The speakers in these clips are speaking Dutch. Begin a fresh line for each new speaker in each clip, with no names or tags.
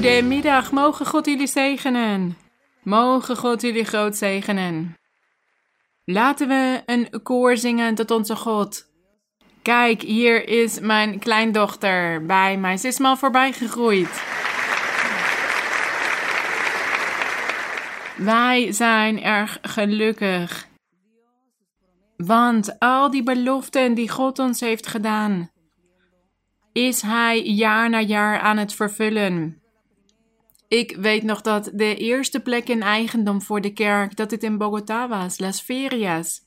Goedemiddag, mogen God jullie zegenen. Mogen God jullie groot zegenen. Laten we een koor zingen tot onze God. Kijk, hier is mijn kleindochter bij mij. Ze is mal voorbij gegroeid. Wij zijn erg gelukkig. Want al die beloften die God ons heeft gedaan, is Hij jaar na jaar aan het vervullen. Ik weet nog dat de eerste plek in eigendom voor de kerk, dat het in Bogota was, Las Ferias.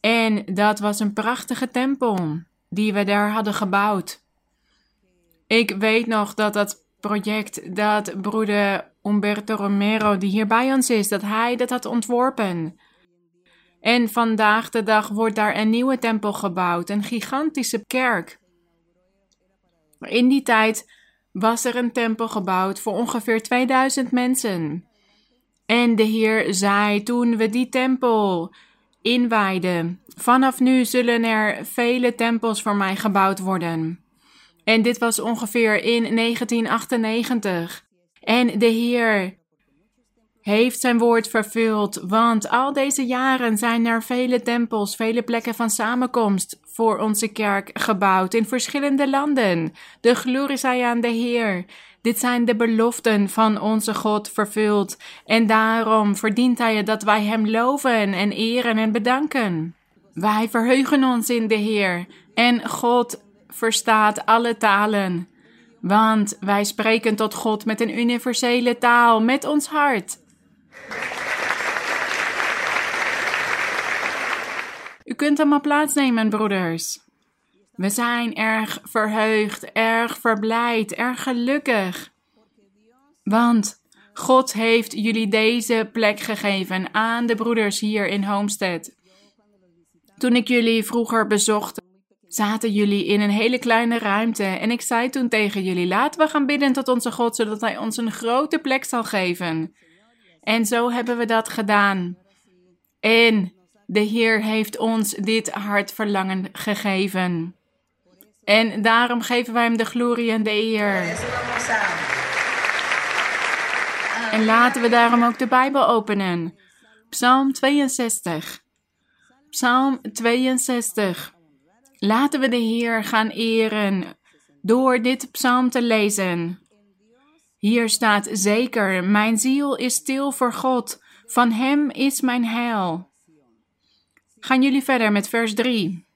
En dat was een prachtige tempel die we daar hadden gebouwd. Ik weet nog dat dat project, dat broeder Umberto Romero, die hier bij ons is, dat hij dat had ontworpen. En vandaag de dag wordt daar een nieuwe tempel gebouwd, een gigantische kerk. In die tijd was er een tempel gebouwd voor ongeveer 2000 mensen. En de Heer zei toen we die tempel inwijden: Vanaf nu zullen er vele tempels voor mij gebouwd worden. En dit was ongeveer in 1998. En de Heer heeft zijn woord vervuld, want al deze jaren zijn er vele tempels, vele plekken van samenkomst voor onze kerk gebouwd in verschillende landen. De glorie zij aan de Heer. Dit zijn de beloften van onze God vervuld en daarom verdient Hij dat wij Hem loven en eren en bedanken. Wij verheugen ons in de Heer en God verstaat alle talen. Want wij spreken tot God met een universele taal, met ons hart. U kunt allemaal plaatsnemen, broeders. We zijn erg verheugd, erg verblijd, erg gelukkig. Want God heeft jullie deze plek gegeven aan de broeders hier in Homestead. Toen ik jullie vroeger bezocht, zaten jullie in een hele kleine ruimte en ik zei toen tegen jullie: laten we gaan bidden tot onze God, zodat Hij ons een grote plek zal geven. En zo hebben we dat gedaan. En de Heer heeft ons dit hartverlangen gegeven. En daarom geven wij Hem de glorie en de eer. En laten we daarom ook de Bijbel openen. Psalm 62. Psalm 62. Laten we de Heer gaan eren door dit psalm te lezen. Hier staat zeker: Mijn ziel is stil voor God, van Hem is mijn heil. Gaan jullie verder met vers 3.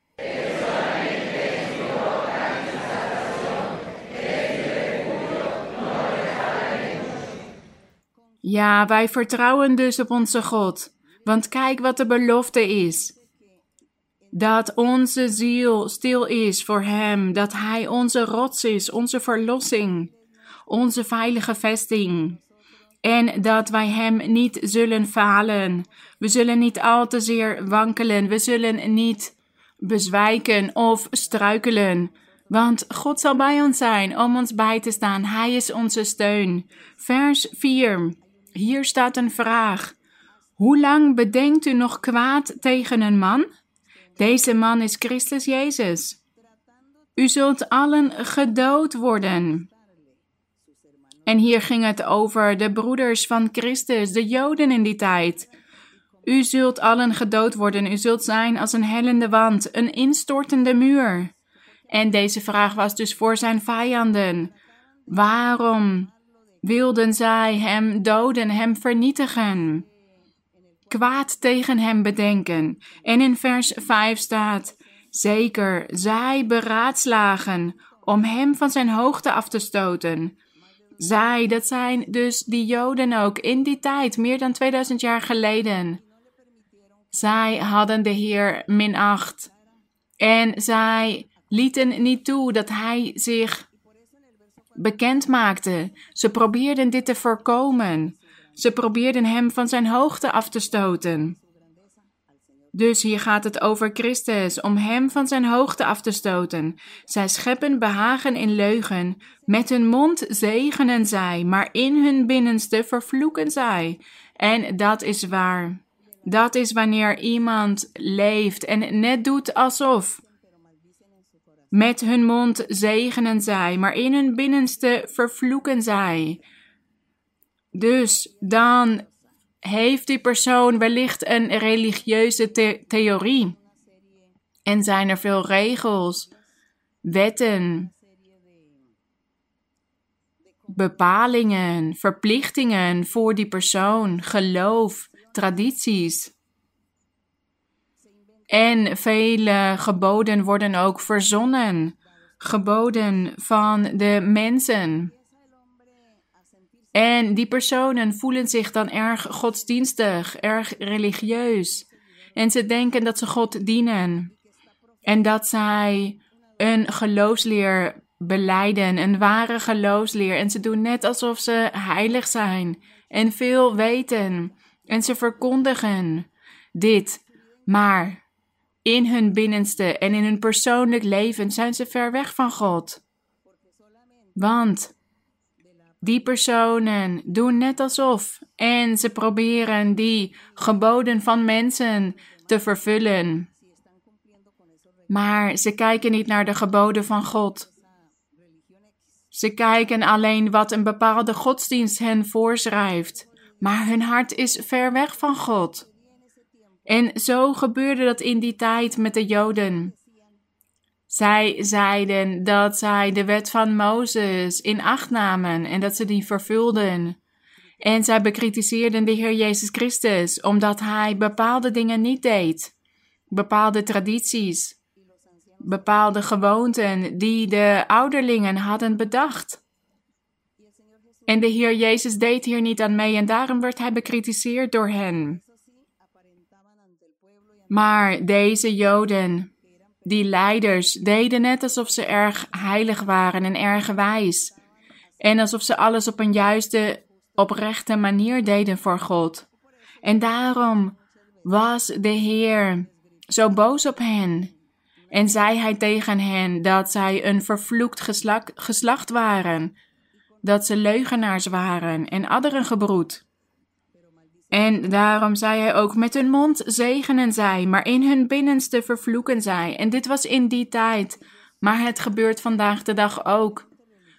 Ja, wij vertrouwen dus op onze God. Want kijk wat de belofte is. Dat onze ziel stil is voor Hem, dat Hij onze rots is, onze verlossing, onze veilige vesting. En dat wij Hem niet zullen falen. We zullen niet al te zeer wankelen. We zullen niet bezwijken of struikelen. Want God zal bij ons zijn om ons bij te staan. Hij is onze steun. Vers 4. Hier staat een vraag. Hoe lang bedenkt u nog kwaad tegen een man? Deze man is Christus Jezus. U zult allen gedood worden. En hier ging het over de broeders van Christus, de Joden in die tijd. U zult allen gedood worden, u zult zijn als een hellende wand, een instortende muur. En deze vraag was dus voor zijn vijanden. Waarom wilden zij hem doden, hem vernietigen? Kwaad tegen hem bedenken. En in vers 5 staat: Zeker, zij beraadslagen om hem van zijn hoogte af te stoten. Zij, dat zijn dus die Joden ook in die tijd, meer dan 2000 jaar geleden. Zij hadden de Heer minacht. En zij lieten niet toe dat hij zich bekend maakte. Ze probeerden dit te voorkomen. Ze probeerden hem van zijn hoogte af te stoten. Dus hier gaat het over Christus, om hem van zijn hoogte af te stoten. Zij scheppen behagen in leugen, met hun mond zegenen zij, maar in hun binnenste vervloeken zij. En dat is waar. Dat is wanneer iemand leeft en net doet alsof. Met hun mond zegenen zij, maar in hun binnenste vervloeken zij. Dus dan heeft die persoon wellicht een religieuze theorie. En zijn er veel regels, wetten, bepalingen, verplichtingen voor die persoon, geloof, tradities. En vele geboden worden ook verzonnen, geboden van de mensen. En die personen voelen zich dan erg godsdienstig, erg religieus. En ze denken dat ze God dienen. En dat zij een geloofsleer beleiden, een ware geloofsleer. En ze doen net alsof ze heilig zijn en veel weten. En ze verkondigen dit. Maar in hun binnenste en in hun persoonlijk leven zijn ze ver weg van God. Want die personen doen net alsof en ze proberen die geboden van mensen te vervullen. Maar ze kijken niet naar de geboden van God. Ze kijken alleen wat een bepaalde godsdienst hen voorschrijft, maar hun hart is ver weg van God. En zo gebeurde dat in die tijd met de Joden. Zij zeiden dat zij de wet van Mozes in acht namen en dat ze die vervulden. En zij bekritiseerden de Heer Jezus Christus omdat hij bepaalde dingen niet deed, bepaalde tradities, bepaalde gewoonten die de ouderlingen hadden bedacht. En de Heer Jezus deed hier niet aan mee en daarom werd hij bekritiseerd door hen. Maar deze Joden die leiders deden net alsof ze erg heilig waren en erg wijs. En alsof ze alles op een juiste, oprechte manier deden voor God. En daarom was de Heer zo boos op hen. En zei hij tegen hen dat zij een vervloekt geslacht, geslacht waren, dat ze leugenaars waren en adderengebroed. En daarom zei hij ook: Met hun mond zegenen zij, maar in hun binnenste vervloeken zij. En dit was in die tijd. Maar het gebeurt vandaag de dag ook.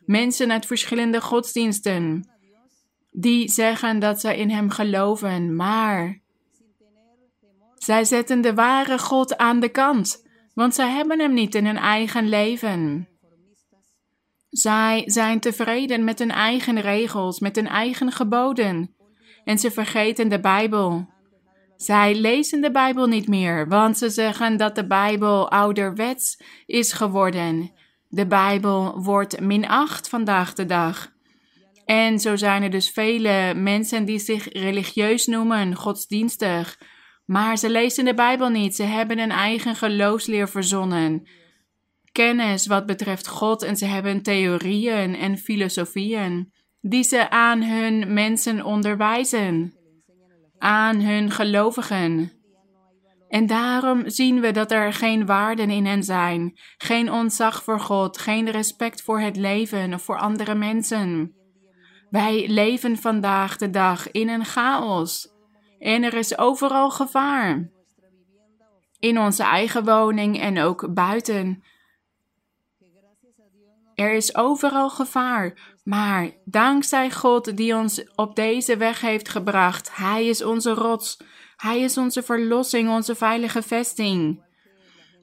Mensen uit verschillende godsdiensten. Die zeggen dat zij in hem geloven, maar. Zij zetten de ware God aan de kant, want zij hebben hem niet in hun eigen leven. Zij zijn tevreden met hun eigen regels, met hun eigen geboden en ze vergeten de Bijbel. Zij lezen de Bijbel niet meer, want ze zeggen dat de Bijbel ouderwets is geworden. De Bijbel wordt minacht vandaag de dag. En zo zijn er dus vele mensen die zich religieus noemen, godsdienstig. Maar ze lezen de Bijbel niet, ze hebben een eigen geloofsleer verzonnen. Kennis wat betreft God en ze hebben theorieën en filosofieën die ze aan hun mensen onderwijzen, aan hun gelovigen. En daarom zien we dat er geen waarden in hen zijn, geen ontzag voor God, geen respect voor het leven of voor andere mensen. Wij leven vandaag de dag in een chaos en er is overal gevaar. In onze eigen woning en ook buiten. Er is overal gevaar, maar dankzij God die ons op deze weg heeft gebracht, Hij is onze rots, Hij is onze verlossing, onze veilige vesting.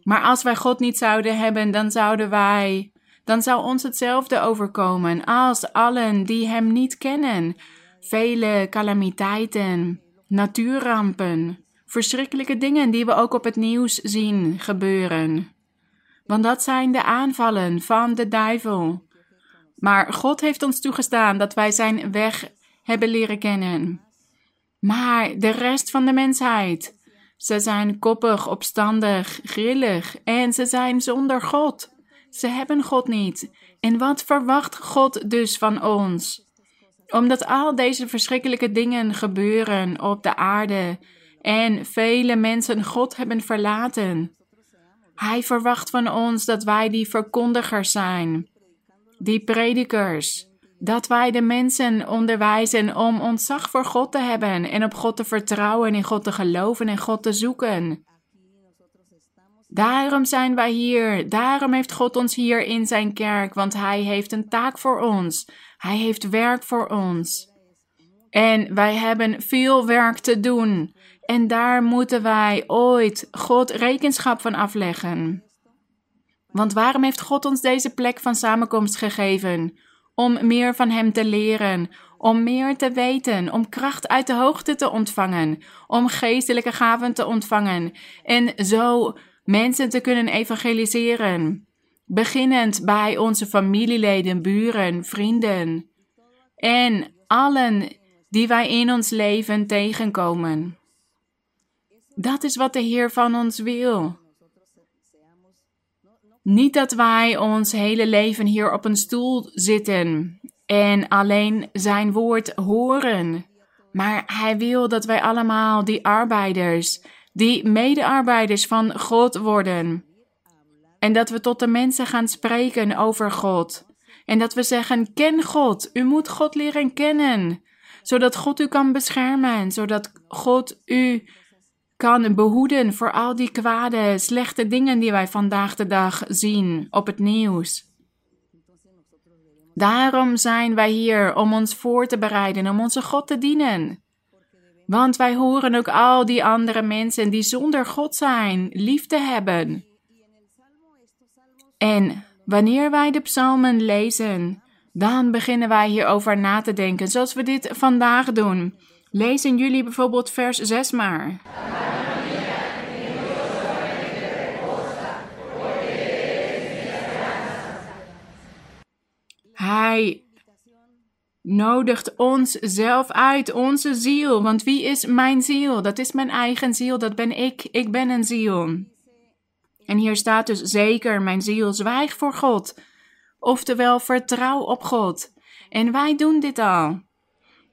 Maar als wij God niet zouden hebben, dan zouden wij, dan zou ons hetzelfde overkomen als allen die Hem niet kennen. Vele calamiteiten, natuurrampen, verschrikkelijke dingen die we ook op het nieuws zien gebeuren. Want dat zijn de aanvallen van de duivel. Maar God heeft ons toegestaan dat wij zijn weg hebben leren kennen. Maar de rest van de mensheid, ze zijn koppig, opstandig, grillig en ze zijn zonder God. Ze hebben God niet. En wat verwacht God dus van ons? Omdat al deze verschrikkelijke dingen gebeuren op de aarde en vele mensen God hebben verlaten. Hij verwacht van ons dat wij die verkondigers zijn, die predikers, dat wij de mensen onderwijzen om ontzag voor God te hebben en op God te vertrouwen, in God te geloven en God te zoeken. Daarom zijn wij hier. Daarom heeft God ons hier in zijn kerk, want Hij heeft een taak voor ons. Hij heeft werk voor ons. En wij hebben veel werk te doen. En daar moeten wij ooit God rekenschap van afleggen. Want waarom heeft God ons deze plek van samenkomst gegeven? Om meer van Hem te leren, om meer te weten, om kracht uit de hoogte te ontvangen, om geestelijke gaven te ontvangen en zo mensen te kunnen evangeliseren. Beginnend bij onze familieleden, buren, vrienden en allen die wij in ons leven tegenkomen. Dat is wat de Heer van ons wil. Niet dat wij ons hele leven hier op een stoel zitten en alleen zijn woord horen, maar Hij wil dat wij allemaal die arbeiders, die medearbeiders van God worden. En dat we tot de mensen gaan spreken over God. En dat we zeggen: Ken God, u moet God leren kennen, zodat God u kan beschermen, zodat God u kan behoeden voor al die kwade, slechte dingen die wij vandaag de dag zien op het nieuws. Daarom zijn wij hier om ons voor te bereiden, om onze God te dienen. Want wij horen ook al die andere mensen die zonder God zijn, lief te hebben. En wanneer wij de psalmen lezen, dan beginnen wij hierover na te denken, zoals we dit vandaag doen. Lezen jullie bijvoorbeeld vers 6 maar. Hij nodigt ons zelf uit, onze ziel. Want wie is mijn ziel? Dat is mijn eigen ziel, dat ben ik. Ik ben een ziel. En hier staat dus zeker, mijn ziel, zwijg voor God. Oftewel, vertrouw op God. En wij doen dit al.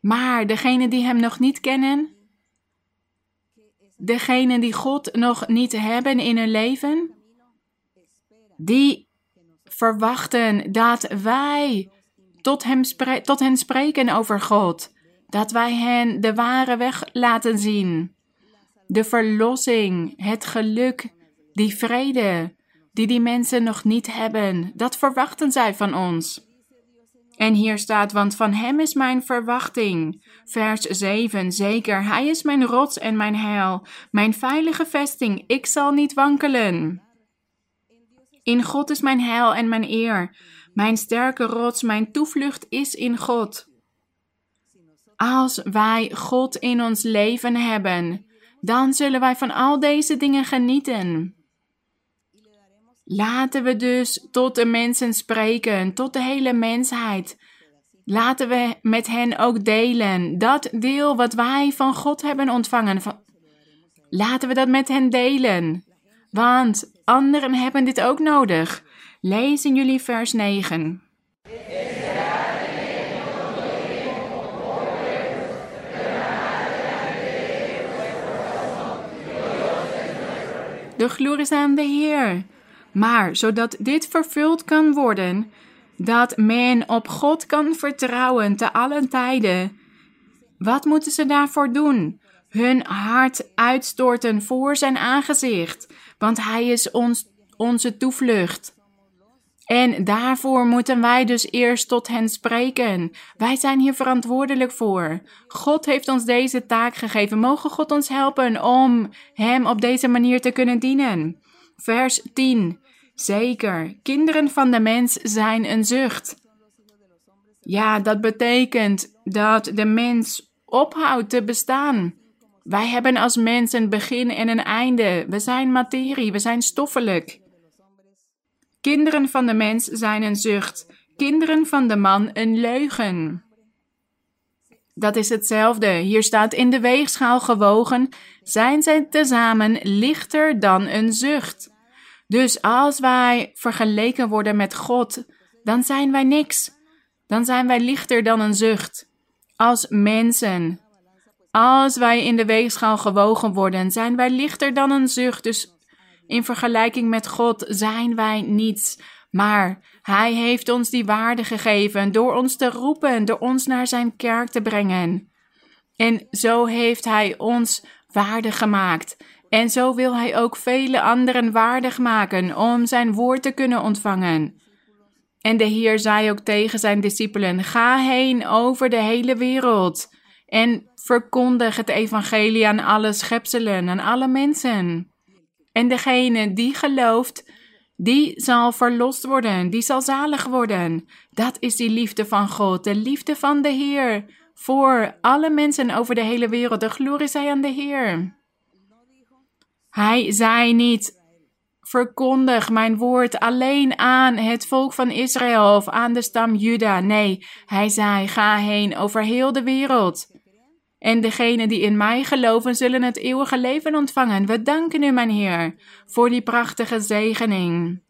Maar degenen die Hem nog niet kennen, degenen die God nog niet hebben in hun leven, die verwachten dat wij tot, hem hen spreken over God. Dat wij hen de ware weg laten zien. De verlossing, het geluk, die vrede, die die mensen nog niet hebben, dat verwachten zij van ons. En hier staat, want van hem is mijn verwachting. Vers 7, zeker, hij is mijn rots en mijn heil, mijn veilige vesting, ik zal niet wankelen. In God is mijn heil en mijn eer. Mijn sterke rots, mijn toevlucht is in God. Als wij God in ons leven hebben, dan zullen wij van al deze dingen genieten. Laten we dus tot de mensen spreken, tot de hele mensheid. Laten we met hen ook delen dat deel wat wij van God hebben ontvangen. Laten we dat met hen delen. Want anderen hebben dit ook nodig. Lees in jullie vers 9. De glorie is aan de Heer. Maar zodat dit vervuld kan worden, dat men op God kan vertrouwen te allen tijden, wat moeten ze daarvoor doen? Hun hart uitstorten voor zijn aangezicht, want hij is ons, onze toevlucht. En daarvoor moeten wij dus eerst tot hen spreken. Wij zijn hier verantwoordelijk voor. God heeft ons deze taak gegeven. Mogen God ons helpen om Hem op deze manier te kunnen dienen. Vers 10. Zeker, kinderen van de mens zijn een zucht. Ja, dat betekent dat de mens ophoudt te bestaan. Wij hebben als mens een begin en een einde. We zijn materie, we zijn stoffelijk. Kinderen van de mens zijn een zucht, kinderen van de man een leugen. Dat is hetzelfde. Hier staat in de weegschaal gewogen, zijn zij tezamen lichter dan een zucht. Dus als wij vergeleken worden met God, dan zijn wij niks. Dan zijn wij lichter dan een zucht. Als mensen. Als wij in de weegschaal gewogen worden, zijn wij lichter dan een zucht. Dus in vergelijking met God zijn wij niets. Maar Hij heeft ons die waarde gegeven door ons te roepen, door ons naar Zijn kerk te brengen. En zo heeft Hij ons waardig gemaakt. En zo wil hij ook vele anderen waardig maken om zijn woord te kunnen ontvangen. En de Heer zei ook tegen zijn discipelen: Ga heen over de hele wereld en verkondig het evangelie aan alle schepselen, aan alle mensen. En degene die gelooft, die zal verlost worden, die zal zalig worden. Dat is die liefde van God, de liefde van de Heer voor alle mensen over de hele wereld. De glorie zij aan de Heer. Hij zei niet, verkondig mijn woord alleen aan het volk van Israël of aan de stam Juda. Nee, hij zei, ga heen over heel de wereld. En degenen die in mij geloven, zullen het eeuwige leven ontvangen. We danken u, mijn Heer, voor die prachtige zegening.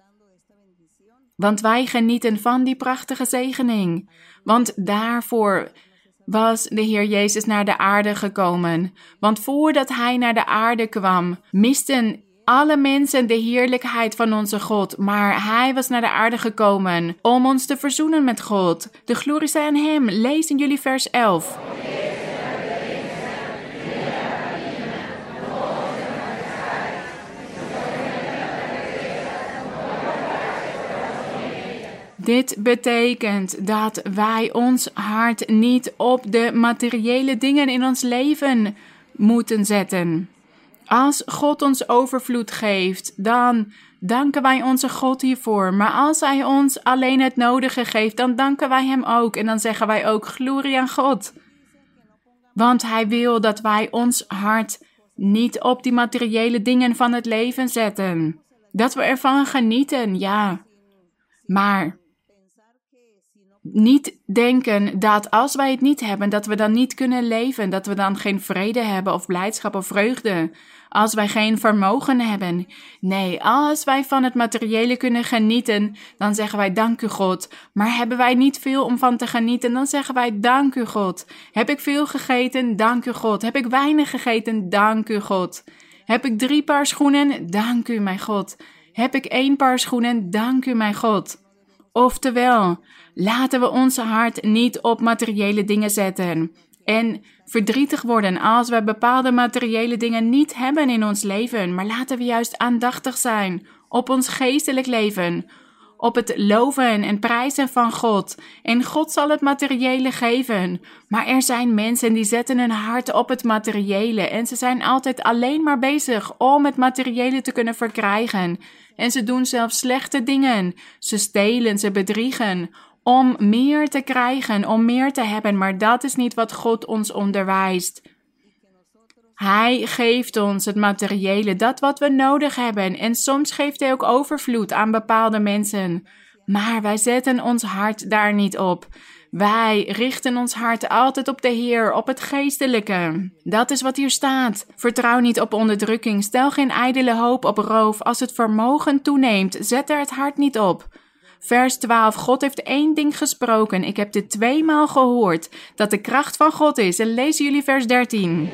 Want wij genieten van die prachtige zegening. Want daarvoor was de Heer Jezus naar de aarde gekomen. Want voordat Hij naar de aarde kwam, misten alle mensen de heerlijkheid van onze God. Maar Hij was naar de aarde gekomen om ons te verzoenen met God. De glorie zij aan Hem. Lees in jullie vers 11. Dit betekent dat wij ons hart niet op de materiële dingen in ons leven moeten zetten. Als God ons overvloed geeft, dan danken wij onze God hiervoor. Maar als Hij ons alleen het nodige geeft, dan danken wij Hem ook. En dan zeggen wij ook glorie aan God. Want Hij wil dat wij ons hart niet op die materiële dingen van het leven zetten. Dat we ervan genieten, ja. Maar niet denken dat als wij het niet hebben, dat we dan niet kunnen leven, dat we dan geen vrede hebben of blijdschap of vreugde, als wij geen vermogen hebben. Nee, als wij van het materiële kunnen genieten, dan zeggen wij dank u God. Maar hebben wij niet veel om van te genieten, dan zeggen wij dank u God. Heb ik veel gegeten? Dank u God. Heb ik weinig gegeten? Dank u God. Heb ik drie paar schoenen? Dank u mijn God. Heb ik één paar schoenen? Dank u mijn God. Oftewel, laten we ons hart niet op materiële dingen zetten en verdrietig worden als we bepaalde materiële dingen niet hebben in ons leven, maar laten we juist aandachtig zijn op ons geestelijk leven, op het loven en prijzen van God. En God zal het materiële geven. Maar er zijn mensen die zetten hun hart op het materiële en ze zijn altijd alleen maar bezig om het materiële te kunnen verkrijgen. En ze doen zelfs slechte dingen. Ze stelen, ze bedriegen om meer te krijgen, om meer te hebben, maar dat is niet wat God ons onderwijst. Hij geeft ons het materiële, dat wat we nodig hebben. En soms geeft Hij ook overvloed aan bepaalde mensen. Maar wij zetten ons hart daar niet op. Wij richten ons hart altijd op de Heer, op het geestelijke. Dat is wat hier staat. Vertrouw niet op onderdrukking. Stel geen ijdele hoop op roof. Als het vermogen toeneemt, zet er het hart niet op. Vers 12. God heeft één ding gesproken. Ik heb dit tweemaal gehoord. Dat de kracht van God is. En lezen jullie vers 13.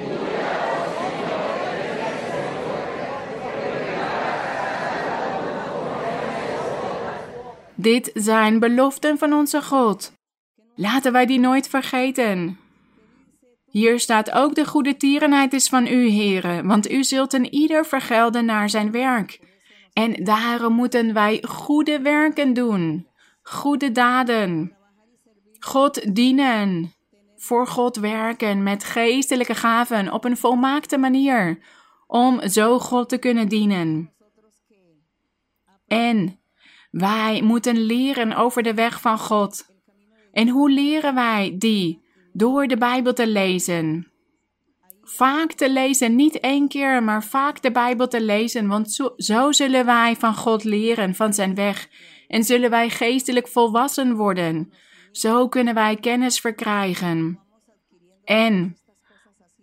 Dit zijn beloften van onze God. Laten wij die nooit vergeten. Hier staat ook de goede tierenheid is van u, heren, want u zult een ieder vergelden naar zijn werk. En daarom moeten wij goede werken doen, goede daden, God dienen, voor God werken met geestelijke gaven op een volmaakte manier, om zo God te kunnen dienen. En wij moeten leren over de weg van God. En hoe leren wij die? Door de Bijbel te lezen. Vaak te lezen, niet één keer, maar vaak de Bijbel te lezen, want zo, zullen wij van God leren, van zijn weg. En zullen wij geestelijk volwassen worden. Zo kunnen wij kennis verkrijgen. En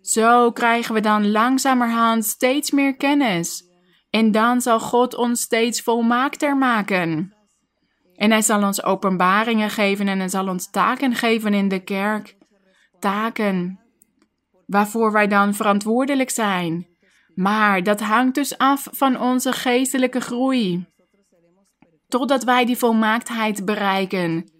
zo krijgen we dan langzamerhand steeds meer kennis. En dan zal God ons steeds volmaakter maken. En hij zal ons openbaringen geven en hij zal ons taken geven in de kerk. Taken waarvoor wij dan verantwoordelijk zijn. Maar dat hangt dus af van onze geestelijke groei. Totdat wij die volmaaktheid bereiken.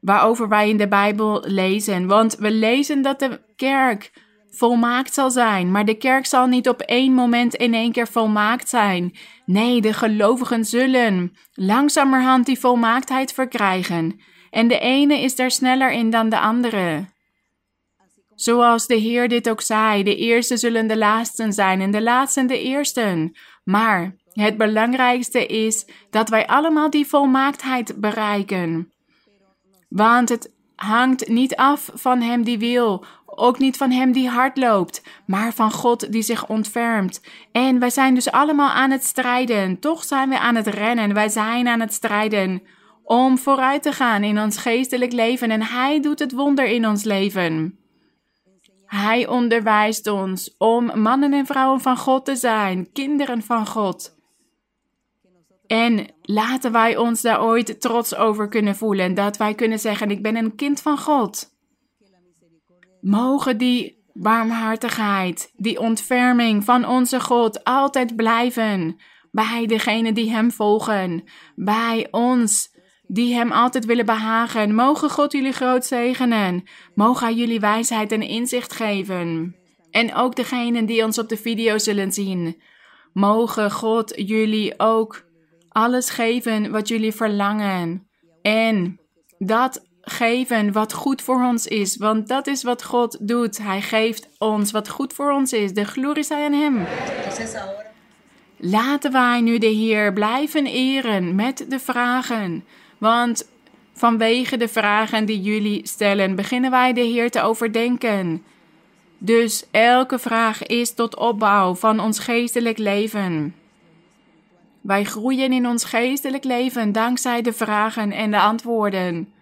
Waarover wij in de Bijbel lezen. Want we lezen dat de kerk volmaakt zal zijn. Maar de kerk zal niet op één moment in één keer volmaakt zijn. Nee, de gelovigen zullen langzamerhand die volmaaktheid verkrijgen. En de ene is daar sneller in dan de andere. Zoals de Heer dit ook zei: de eerste zullen de laatsten zijn en de laatsten de eersten. Maar het belangrijkste is dat wij allemaal die volmaaktheid bereiken. Want het hangt niet af van hem die wil, ook niet van hem die hard loopt, maar van God die zich ontfermt. En wij zijn dus allemaal aan het strijden. Toch zijn we aan het rennen. Wij zijn aan het strijden om vooruit te gaan in ons geestelijk leven. En Hij doet het wonder in ons leven. Hij onderwijst ons om mannen en vrouwen van God te zijn, kinderen van God. En laten wij ons daar ooit trots over kunnen voelen. Dat wij kunnen zeggen: Ik ben een kind van God. Mogen die barmhartigheid, die ontferming van onze God altijd blijven bij degenen die Hem volgen, bij ons die Hem altijd willen behagen. Mogen God jullie groot zegenen. Mogen Hij jullie wijsheid en inzicht geven. En ook degenen die ons op de video zullen zien. Mogen God jullie ook alles geven wat jullie verlangen. En dat geven wat goed voor ons is, want dat is wat God doet. Hij geeft ons wat goed voor ons is. De glorie zij aan Hem. Laten wij nu de Heer blijven eren met de vragen, want vanwege de vragen die jullie stellen, beginnen wij de Heer te overdenken. Dus elke vraag is tot opbouw van ons geestelijk leven. Wij groeien in ons geestelijk leven dankzij de vragen en de antwoorden.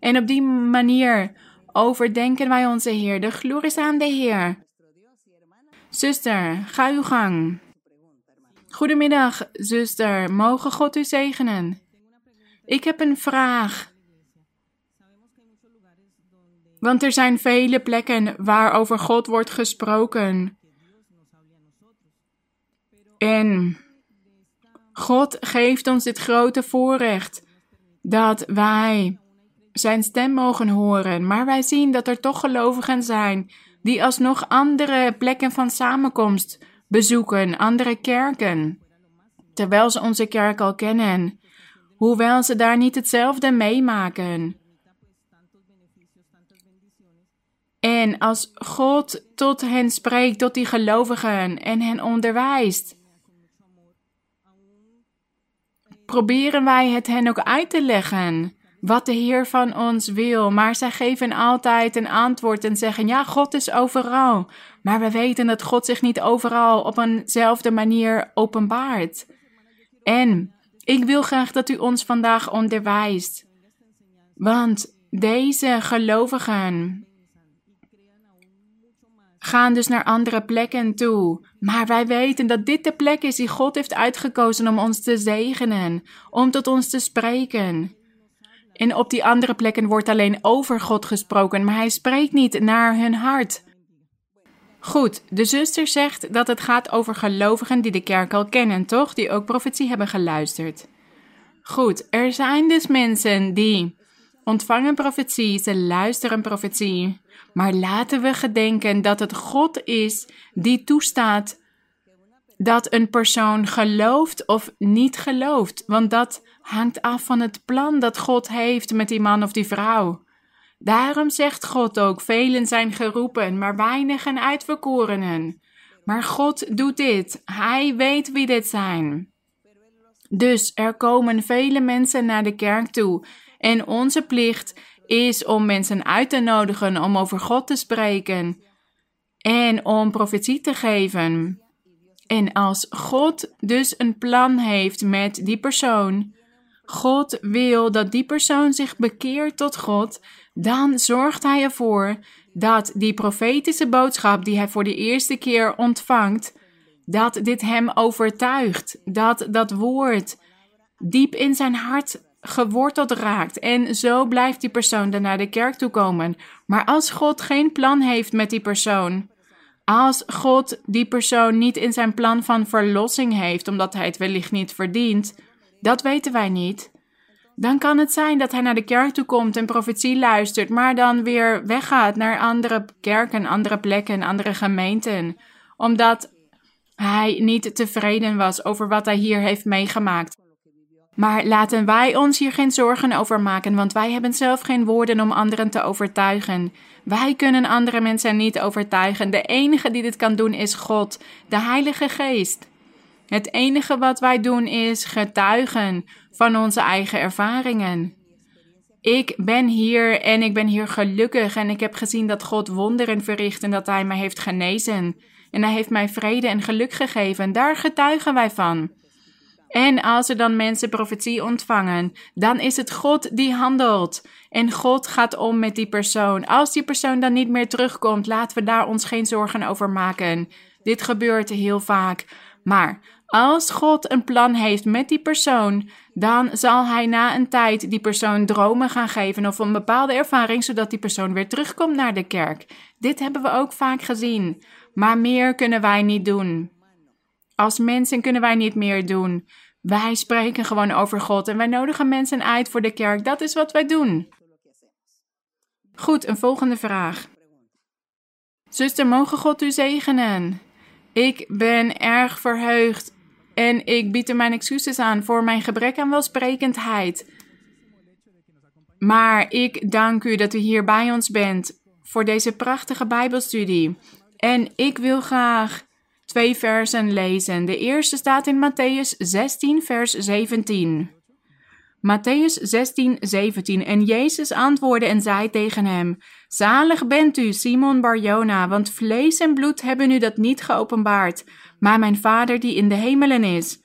En op die manier overdenken wij onze Heer. De glorie is aan de Heer. Zuster, ga uw gang. Goedemiddag, zuster. Mogen God u zegenen? Ik heb een vraag. Want er zijn vele plekken waar over God wordt gesproken. En God geeft ons dit grote voorrecht dat wij zijn stem mogen horen, maar wij zien dat er toch gelovigen zijn die alsnog andere plekken van samenkomst bezoeken, andere kerken, terwijl ze onze kerk al kennen, hoewel ze daar niet hetzelfde meemaken. En als God tot hen spreekt, tot die gelovigen en hen onderwijst, proberen wij het hen ook uit te leggen wat de Heer van ons wil. Maar zij geven altijd een antwoord en zeggen: Ja, God is overal. Maar we weten dat God zich niet overal op eenzelfde manier openbaart. En ik wil graag dat u ons vandaag onderwijst. Want deze gelovigen gaan dus naar andere plekken toe. Maar wij weten dat dit de plek is die God heeft uitgekozen om ons te zegenen, om tot ons te spreken. En op die andere plekken wordt alleen over God gesproken, maar hij spreekt niet naar hun hart. Goed, de zuster zegt dat het gaat over gelovigen die de kerk al kennen, toch? Die ook profetie hebben geluisterd. Goed, er zijn dus mensen die ontvangen profetie, ze luisteren profetie. Maar laten we gedenken dat het God is die toestaat dat een persoon gelooft of niet gelooft. Want dat hangt af van het plan dat God heeft met die man of die vrouw. Daarom zegt God ook: velen zijn geroepen, maar weinigen uitverkorenen. Maar God doet dit. Hij weet wie dit zijn. Dus er komen vele mensen naar de kerk toe. En onze plicht is om mensen uit te nodigen om over God te spreken en om profetie te geven. En als God dus een plan heeft met die persoon, God wil dat die persoon zich bekeert tot God, dan zorgt Hij ervoor dat die profetische boodschap die hij voor de eerste keer ontvangt, dat dit hem overtuigt, dat dat woord diep in zijn hart geworteld raakt. En zo blijft die persoon dan naar de kerk toe komen. Maar als God geen plan heeft met die persoon, als God die persoon niet in zijn plan van verlossing heeft, omdat hij het wellicht niet verdient, dat weten wij niet dan kan het zijn dat hij naar de kerk toe komt en profetie luistert, maar dan weer weggaat naar andere kerken, andere plekken, andere gemeenten, omdat hij niet tevreden was over wat hij hier heeft meegemaakt. Maar laten wij ons hier geen zorgen over maken, want wij hebben zelf geen woorden om anderen te overtuigen. Wij kunnen andere mensen niet overtuigen. De enige die dit kan doen is God, de Heilige Geest. Het enige wat wij doen is getuigen van onze eigen ervaringen. Ik ben hier en ik ben hier gelukkig en ik heb gezien dat God wonderen verricht en dat Hij mij heeft genezen. En Hij heeft mij vrede en geluk gegeven. Daar getuigen wij van. En als er dan mensen profetie ontvangen, dan is het God die handelt. En God gaat om met die persoon. Als die persoon dan niet meer terugkomt, laten we daar ons geen zorgen over maken. Dit gebeurt heel vaak. Maar als God een plan heeft met die persoon, dan zal hij na een tijd die persoon dromen gaan geven of een bepaalde ervaring, zodat die persoon weer terugkomt naar de kerk. Dit hebben we ook vaak gezien. Maar meer kunnen wij niet doen. Als mensen kunnen wij niet meer doen. Wij spreken gewoon over God en wij nodigen mensen uit voor de kerk. Dat is wat wij doen. Goed, een volgende vraag. Zuster, mogen God u zegenen? Ik ben erg verheugd en ik bied er mijn excuses aan voor mijn gebrek aan welsprekendheid. Maar ik dank u dat u hier bij ons bent voor deze prachtige Bijbelstudie. En ik wil graag twee versen lezen. De eerste staat in Matthäus 16, vers 17. Matthäus 16, 17. En Jezus antwoordde en zei tegen hem: Zalig bent u, Simon Barjona, want vlees en bloed hebben u dat niet geopenbaard, maar mijn Vader die in de hemelen is.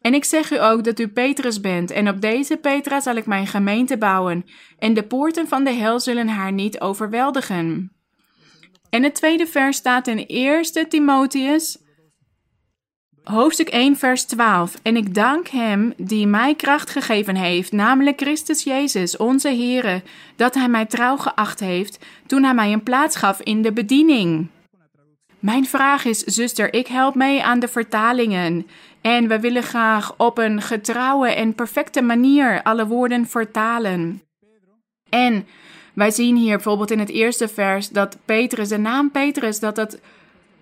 En ik zeg u ook dat u Petrus bent, en op deze Petra zal ik mijn gemeente bouwen, en de poorten van de hel zullen haar niet overweldigen. En het tweede vers staat in 1 Timotheus Hoofdstuk 1, vers 12. En ik dank Hem die mij kracht gegeven heeft, namelijk Christus Jezus, onze Heere, dat Hij mij trouw geacht heeft toen Hij mij een plaats gaf in de bediening. Mijn vraag is, zuster, ik help mee aan de vertalingen. En we willen graag op een getrouwe en perfecte manier alle woorden vertalen. En wij zien hier bijvoorbeeld in het eerste vers dat Petrus, de naam Petrus, dat dat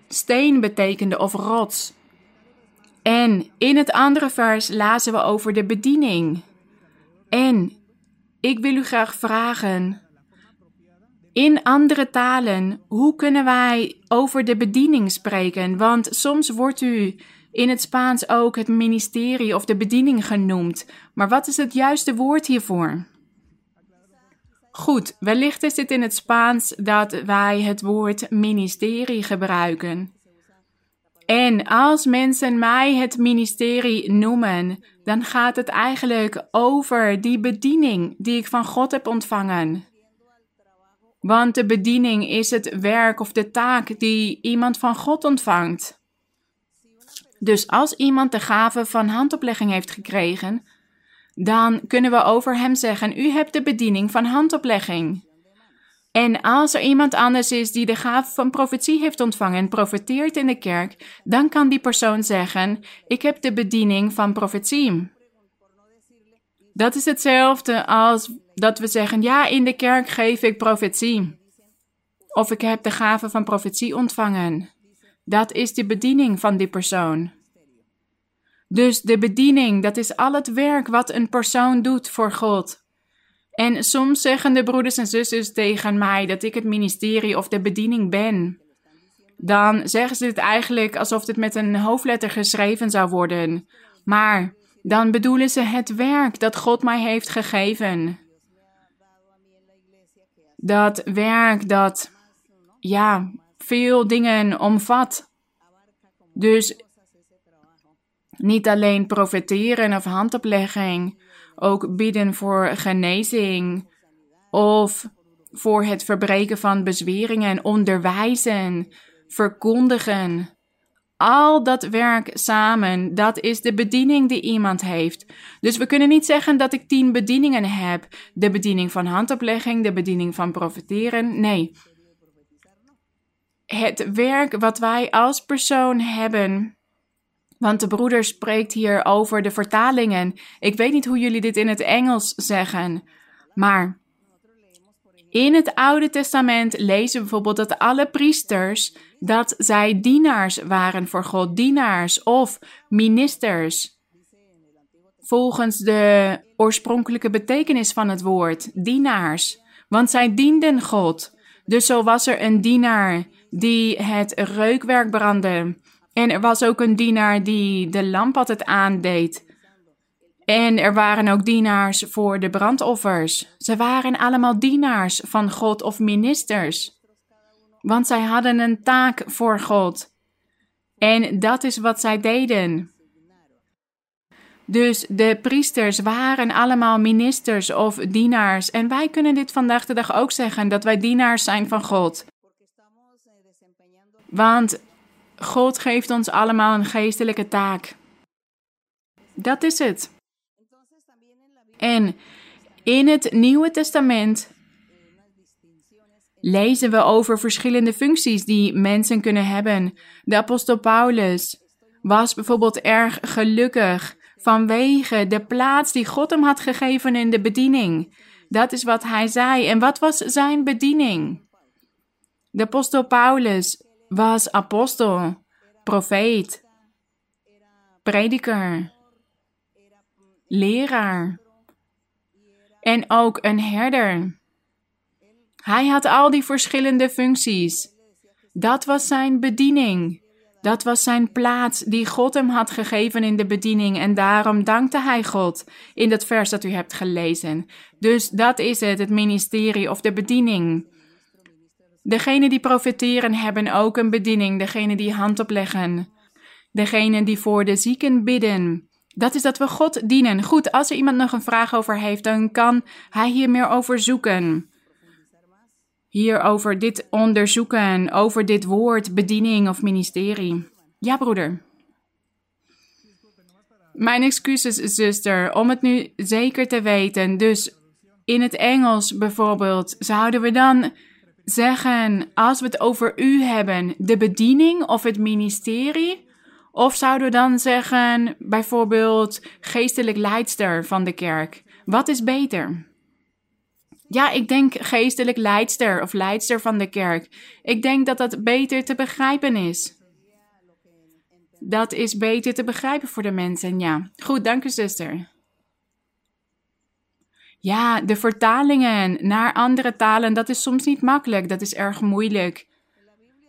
steen betekende of rots. En in het andere vers lazen we over de bediening. En ik wil u graag vragen, in andere talen, hoe kunnen wij over de bediening spreken? Want soms wordt u in het Spaans ook het ministerie of de bediening genoemd. Maar wat is het juiste woord hiervoor? Goed, wellicht is het in het Spaans dat wij het woord ministerie gebruiken. En als mensen mij het ministerie noemen, dan gaat het eigenlijk over die bediening die ik van God heb ontvangen. Want de bediening is het werk of de taak die iemand van God ontvangt. Dus als iemand de gave van handoplegging heeft gekregen, dan kunnen we over hem zeggen: U hebt de bediening van handoplegging. En als er iemand anders is die de gave van profetie heeft ontvangen en profeteert in de kerk, dan kan die persoon zeggen: Ik heb de bediening van profetie. Dat is hetzelfde als dat we zeggen: Ja, in de kerk geef ik profetie. Of ik heb de gave van profetie ontvangen. Dat is de bediening van die persoon. Dus de bediening, dat is al het werk wat een persoon doet voor God. En soms zeggen de broeders en zusters tegen mij dat ik het ministerie of de bediening ben. Dan zeggen ze het eigenlijk alsof het met een hoofdletter geschreven zou worden. Maar dan bedoelen ze het werk dat God mij heeft gegeven. Dat werk dat, ja, veel dingen omvat. Dus niet alleen profeteren of handoplegging, ook bidden voor genezing of voor het verbreken van bezweringen, onderwijzen, verkondigen. Al dat werk samen, dat is de bediening die iemand heeft. Dus we kunnen niet zeggen dat ik tien bedieningen heb. De bediening van handoplegging, de bediening van profiteren. Nee. Het werk wat wij als persoon hebben, Want de broeder spreekt hier over de vertalingen. Ik weet niet hoe jullie dit in het Engels zeggen, maar in het Oude Testament lezen we bijvoorbeeld dat alle priesters dat zij dienaars waren voor God, dienaars of ministers. Volgens de oorspronkelijke betekenis van het woord, dienaars. Want zij dienden God. Dus zo was er een dienaar die het reukwerk brandde. En er was ook een dienaar die de lamp altijd aandeed. En er waren ook dienaars voor de brandoffers. Ze waren allemaal dienaars van God of ministers. Want zij hadden een taak voor God. En dat is wat zij deden. Dus de priesters waren allemaal ministers of dienaars. En wij kunnen dit vandaag de dag ook zeggen, dat wij dienaars zijn van God. Want God geeft ons allemaal een geestelijke taak. Dat is het. En in het Nieuwe Testament lezen we over verschillende functies die mensen kunnen hebben. De apostel Paulus was bijvoorbeeld erg gelukkig vanwege de plaats die God hem had gegeven in de bediening. Dat is wat hij zei. En wat was zijn bediening? De apostel Paulus was apostel, profeet, prediker, leraar en ook een herder. Hij had al die verschillende functies. Dat was zijn bediening. Dat was zijn plaats die God hem had gegeven in de bediening en daarom dankte hij God in dat vers dat u hebt gelezen. Dus dat is het, het ministerie of de bediening. Degenen die profeteren hebben ook een bediening, degenen die hand opleggen, degenen die voor de zieken bidden. Dat is dat we God dienen. Goed, als er iemand nog een vraag over heeft, dan kan hij hier meer over zoeken. Hier over dit onderzoeken, over dit woord, bediening of ministerie. Ja, broeder. Mijn excuses, zuster, om het nu zeker te weten. Dus in het Engels bijvoorbeeld, zouden we dan zeggen, als we het over u hebben, de bediening of het ministerie? Of zouden we dan zeggen, bijvoorbeeld, geestelijk leidster van de kerk? Wat is beter? Ja, ik denk geestelijk leidster of leidster van de kerk. Ik denk dat dat beter te begrijpen is. Dat is beter te begrijpen voor de mensen, ja. Goed, dank u, zuster. Ja, de vertalingen naar andere talen, dat is soms niet makkelijk. Dat is erg moeilijk.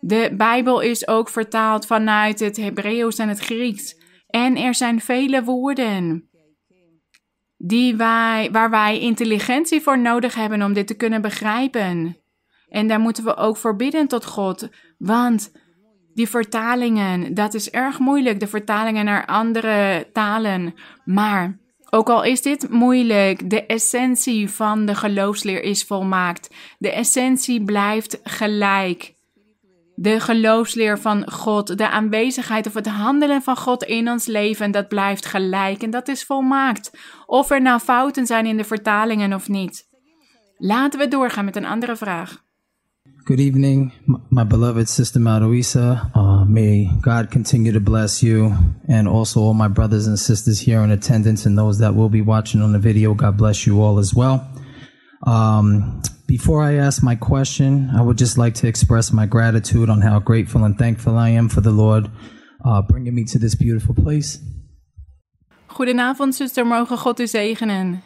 De Bijbel is ook vertaald vanuit het Hebreeuws en het Grieks. En er zijn vele woorden die wij, waar wij intelligentie voor nodig hebben om dit te kunnen begrijpen. En daar moeten we ook voor bidden tot God, want die vertalingen, dat is erg moeilijk, de vertalingen naar andere talen. Maar ook al is dit moeilijk, de essentie van de geloofsleer is volmaakt. De essentie blijft gelijk de geloofsleer van God, de aanwezigheid of het handelen van God in ons leven, dat blijft gelijk en dat is volmaakt. Of er nou fouten zijn in de vertalingen of niet. Laten we doorgaan met een andere vraag.
Good evening, my beloved sister Maruisa. Uh, may God continue to bless you and also all my brothers and sisters here in attendance and those that will be watching on the video. God bless you all as well. Um, before I ask my question, I would just like to express my gratitude on how grateful and thankful I am for the Lord uh, bringing me to this beautiful place.
Goedenavond, zuster. Mogen God u zegenen.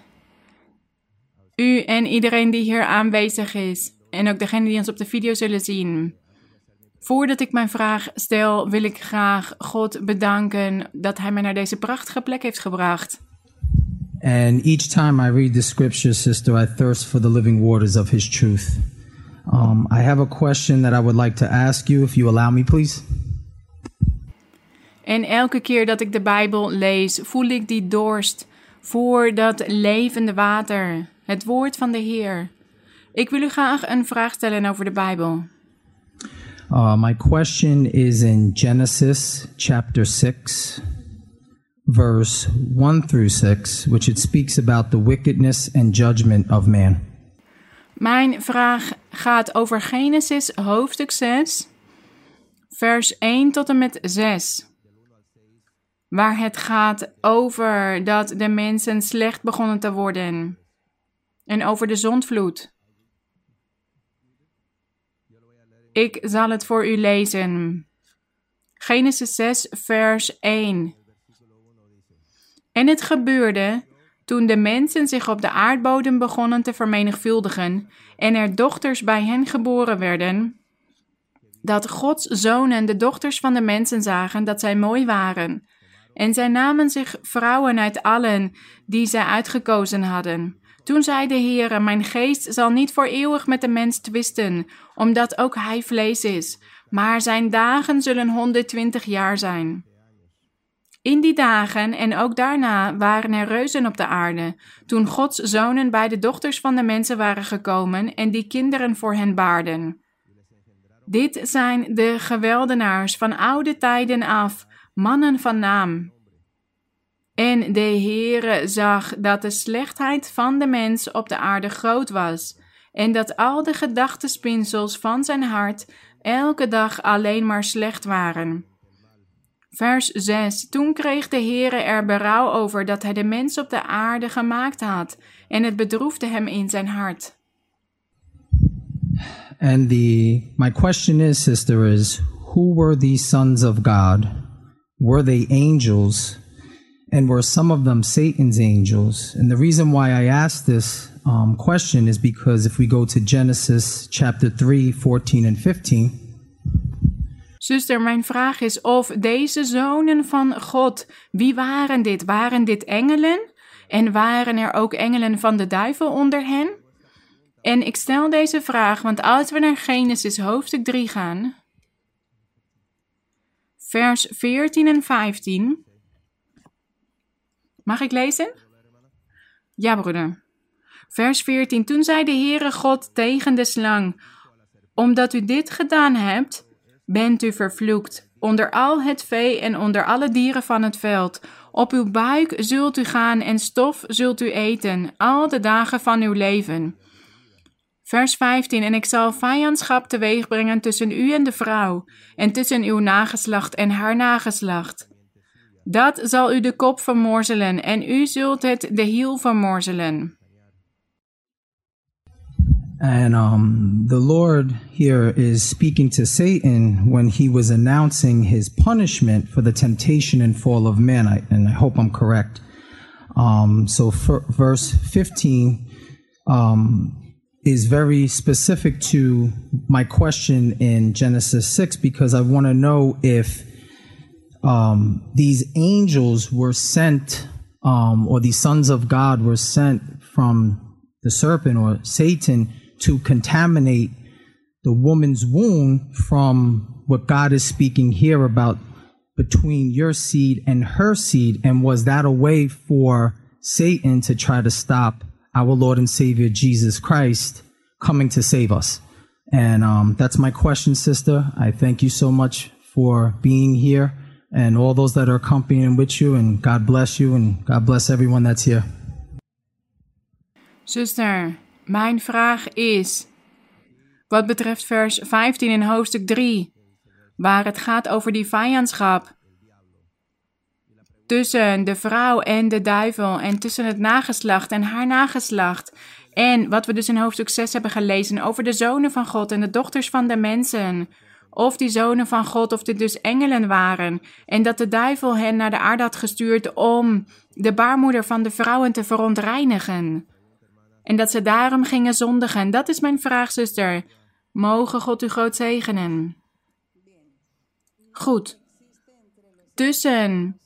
U en iedereen die hier aanwezig is. En ook degenen die ons op de video zullen zien. Voordat ik mijn vraag stel, wil ik graag God bedanken dat Hij mij naar deze prachtige plek heeft gebracht.
And each time I read the scripture, sister, I thirst for the living waters of his truth. Um, I have a question that I would like to ask you, if you allow me, please.
En elke keer dat ik de Bijbel lees, voel ik die dorst voor dat levende water, het woord van de Heer. Ik wil u graag een vraag stellen over de Bijbel.
Uh, my question is in Genesis chapter 6, verse 1 through 6, which it speaks about the wickedness and judgment of man.
Mijn vraag gaat over Genesis hoofdstuk 6, vers 1 tot en met 6. waar het gaat over dat de mensen slecht begonnen te worden. En over de zondvloed. Ik zal het voor u lezen. Genesis 6, vers 1. En het gebeurde toen de mensen zich op de aardbodem begonnen te vermenigvuldigen en er dochters bij hen geboren werden, dat Gods zonen de dochters van de mensen zagen dat zij mooi waren. En zij namen zich vrouwen uit allen die zij uitgekozen hadden. Toen zei de Heere, mijn geest zal niet voor eeuwig met de mens twisten, omdat ook hij vlees is, maar zijn dagen zullen 120 jaar zijn. In die dagen en ook daarna waren er reuzen op de aarde, toen Gods zonen bij de dochters van de mensen waren gekomen en die kinderen voor hen baarden. Dit zijn de geweldenaars van oude tijden af, mannen van naam. En de Heere zag dat de slechtheid van de mens op de aarde groot was, en dat al de gedachtespinsels van zijn hart elke dag alleen maar slecht waren. Vers 6. Toen kreeg de Heere er berouw over dat hij de mens op de aarde gemaakt had, en het bedroefde hem in zijn hart.
And the my question is, sister, is who were these sons of God? Were they angels? And were some of them Satan's angels? And the reason why I ask this um, question is because if we go to Genesis chapter 3, 14 and 15,
Zuster, mijn vraag is of deze zonen van God, wie waren dit? Waren dit engelen? En waren er ook engelen van de duivel onder hen? En ik stel deze vraag, want als we naar Genesis hoofdstuk 3 gaan, vers 14 en 15. Mag ik lezen? Ja, broeder. Vers 14. Toen zei de Heere God tegen de slang: Omdat u dit gedaan hebt, bent u vervloekt onder al het vee en onder alle dieren van het veld. Op uw buik zult u gaan en stof zult u eten, al de dagen van uw leven. Vers 15: En ik zal vijandschap teweegbrengen tussen u en de vrouw, en tussen uw nageslacht en haar nageslacht. Dat zal u de kop vermorzelen, en u zult het de hiel vermorzelen.
and um, the Lord here is speaking to Satan when he was announcing his punishment for the temptation and fall of man. I, and I hope I'm correct. Um, so, for, verse 15 um, is very specific to my question in Genesis 6 because I want to know if um, these angels were sent, um, or these sons of God were sent from the serpent or Satan to contaminate the woman's womb from what God is speaking here about between your seed and her seed. And was that a way for Satan to try to stop our Lord and Savior Jesus Christ coming to save us? And um, that's my question, sister. I thank you so much for being here and all those that are accompanying with you. And God bless you and God bless everyone that's here.
Zuster, mijn vraag is, wat betreft vers 15 in hoofdstuk 3, waar het gaat over die vijandschap tussen de vrouw en de duivel en tussen het nageslacht en haar nageslacht. En wat we dus in hoofdstuk 6 hebben gelezen over de zonen van God en de dochters van de mensen. Of die zonen van God, of dit dus engelen waren. En dat de duivel hen naar de aarde had gestuurd om de baarmoeder van de vrouwen te verontreinigen. En dat ze daarom gingen zondigen. Dat is mijn vraag, zuster. Mogen God u groot zegenen. Goed. Tussen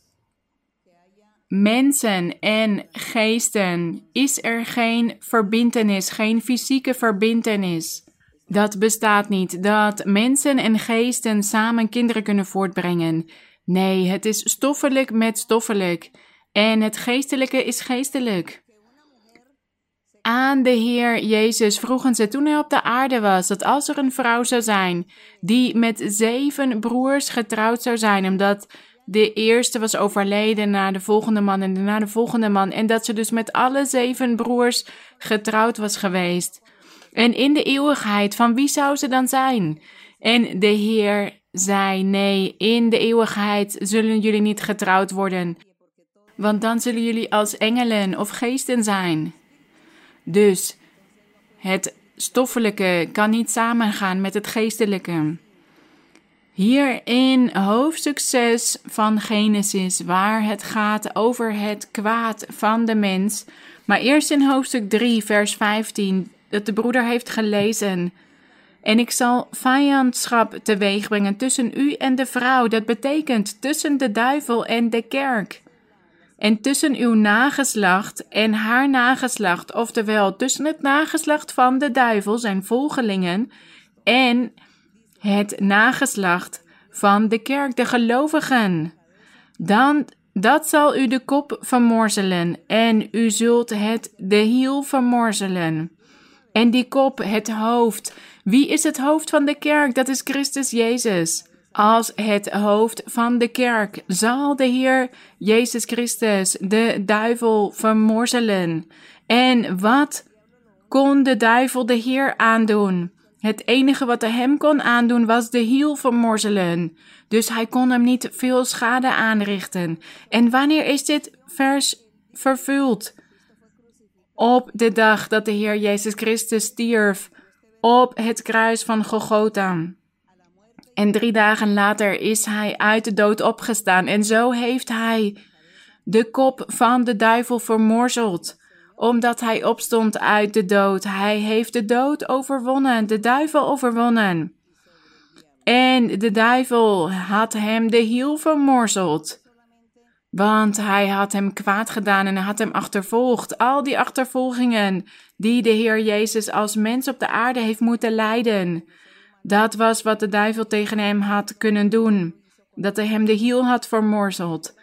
mensen en geesten is er geen verbintenis, geen fysieke verbintenis. Dat bestaat niet, dat mensen en geesten samen kinderen kunnen voortbrengen. Nee, het is stoffelijk met stoffelijk. En het geestelijke is geestelijk. Aan de Heer Jezus vroegen ze toen hij op de aarde was dat als er een vrouw zou zijn die met zeven broers getrouwd zou zijn, omdat de eerste was overleden na de volgende man en na de volgende man, en dat ze dus met alle zeven broers getrouwd was geweest. En in de eeuwigheid, van wie zou ze dan zijn? En de Heer zei: Nee, in de eeuwigheid zullen jullie niet getrouwd worden, want dan zullen jullie als engelen of geesten zijn. Dus het stoffelijke kan niet samengaan met het geestelijke. Hier in hoofdstuk 6 van Genesis, waar het gaat over het kwaad van de mens. Maar eerst in hoofdstuk 3, vers 15, dat de broeder heeft gelezen. En ik zal vijandschap teweegbrengen tussen u en de vrouw. Dat betekent tussen de duivel en de kerk. En tussen uw nageslacht en haar nageslacht, oftewel tussen het nageslacht van de duivel, zijn volgelingen, en het nageslacht van de kerk, de gelovigen. Dan, dat zal u de kop vermorzelen en u zult het de hiel vermorzelen. En die kop, het hoofd. Wie is het hoofd van de kerk? Dat is Christus Jezus. Als het hoofd van de kerk zal de Heer Jezus Christus de duivel vermorzelen. En wat kon de duivel de Heer aandoen? Het enige wat hij hem kon aandoen was de hiel vermorzelen. Dus hij kon hem niet veel schade aanrichten. En wanneer is dit vers vervuld? Op de dag dat de Heer Jezus Christus stierf op het kruis van Golgotha. En drie dagen later is hij uit de dood opgestaan. En zo heeft hij de kop van de duivel vermorzeld omdat hij opstond uit de dood. Hij heeft de dood overwonnen, de duivel overwonnen. En de duivel had hem de hiel vermorzeld. Want hij had hem kwaad gedaan en hij had hem achtervolgd. Al die achtervolgingen die de Heer Jezus als mens op de aarde heeft moeten lijden. Dat was wat de duivel tegen hem had kunnen doen. Dat hij hem de hiel had vermorzeld.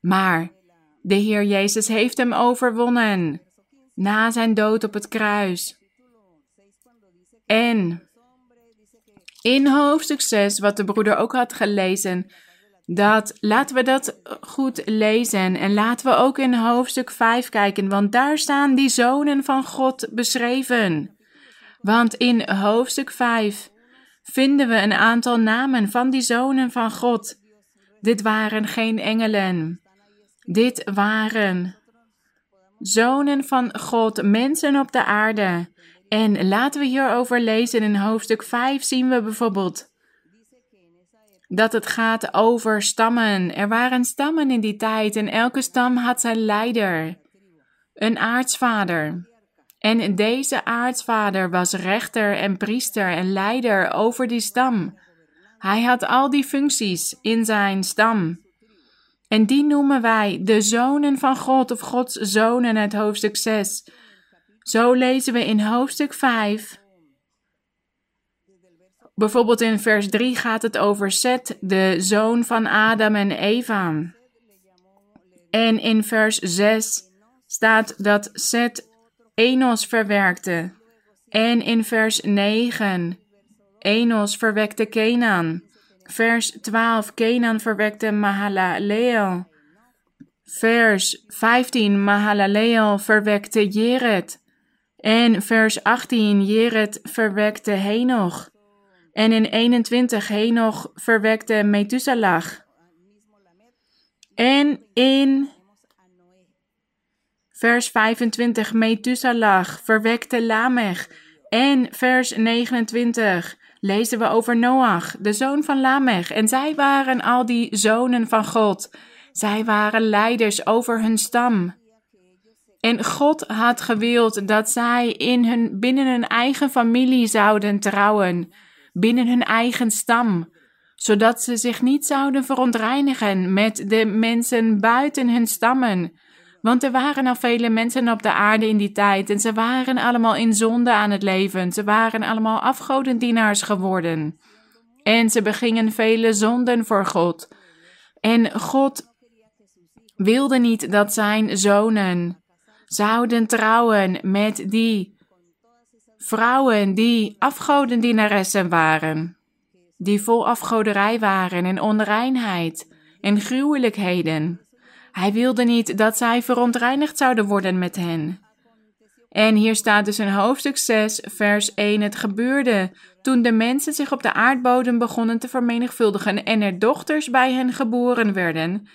Maar de Heer Jezus heeft hem overwonnen na zijn dood op het kruis. En in hoofdstuk 6, wat de broeder ook had gelezen, dat laten we dat goed lezen en laten we ook in hoofdstuk 5 kijken, want daar staan die zonen van God beschreven. Want in hoofdstuk 5 vinden we een aantal namen van die zonen van God. Dit waren geen engelen. Dit waren zonen van God, mensen op de aarde. En laten we hierover lezen in hoofdstuk 5 zien we bijvoorbeeld dat het gaat over stammen. Er waren stammen in die tijd en elke stam had zijn leider, een aartsvader. En deze aartsvader was rechter en priester en leider over die stam. Hij had al die functies in zijn stam. En die noemen wij de zonen van God of Gods zonen uit hoofdstuk 6. Zo lezen we in hoofdstuk 5. Bijvoorbeeld in vers 3 gaat het over Seth, de zoon van Adam en Eva. En in vers 6 staat dat Seth Enos verwerkte. En in vers 9 Enos verwekte Kenan. Vers 12, Kenan verwekte Mahalaleel. Vers 15, Mahalaleel verwekte Jeret. En vers 18, Jeret verwekte Henoch. En in 21, Henoch verwekte Methuselah. En in vers 25, Methuselah verwekte Lamech. En vers 29, lezen we over Noach, de zoon van Lamech. En zij waren al die zonen van God. Zij waren leiders over hun stam. En God had gewild dat zij in hun, binnen hun eigen familie zouden trouwen, binnen hun eigen stam, zodat ze zich niet zouden verontreinigen met de mensen buiten hun stammen. Want er waren al vele mensen op de aarde in die tijd en ze waren allemaal in zonde aan het leven. Ze waren allemaal afgodendienaars geworden. En ze begingen vele zonden voor God. En God wilde niet dat zijn zonen zouden trouwen met die vrouwen die afgodendienaressen waren, die vol afgoderij waren en onreinheid en gruwelijkheden. Hij wilde niet dat zij verontreinigd zouden worden met hen. En hier staat dus in hoofdstuk 6, vers 1: Het gebeurde toen de mensen zich op de aardbodem begonnen te vermenigvuldigen en er dochters bij hen geboren werden,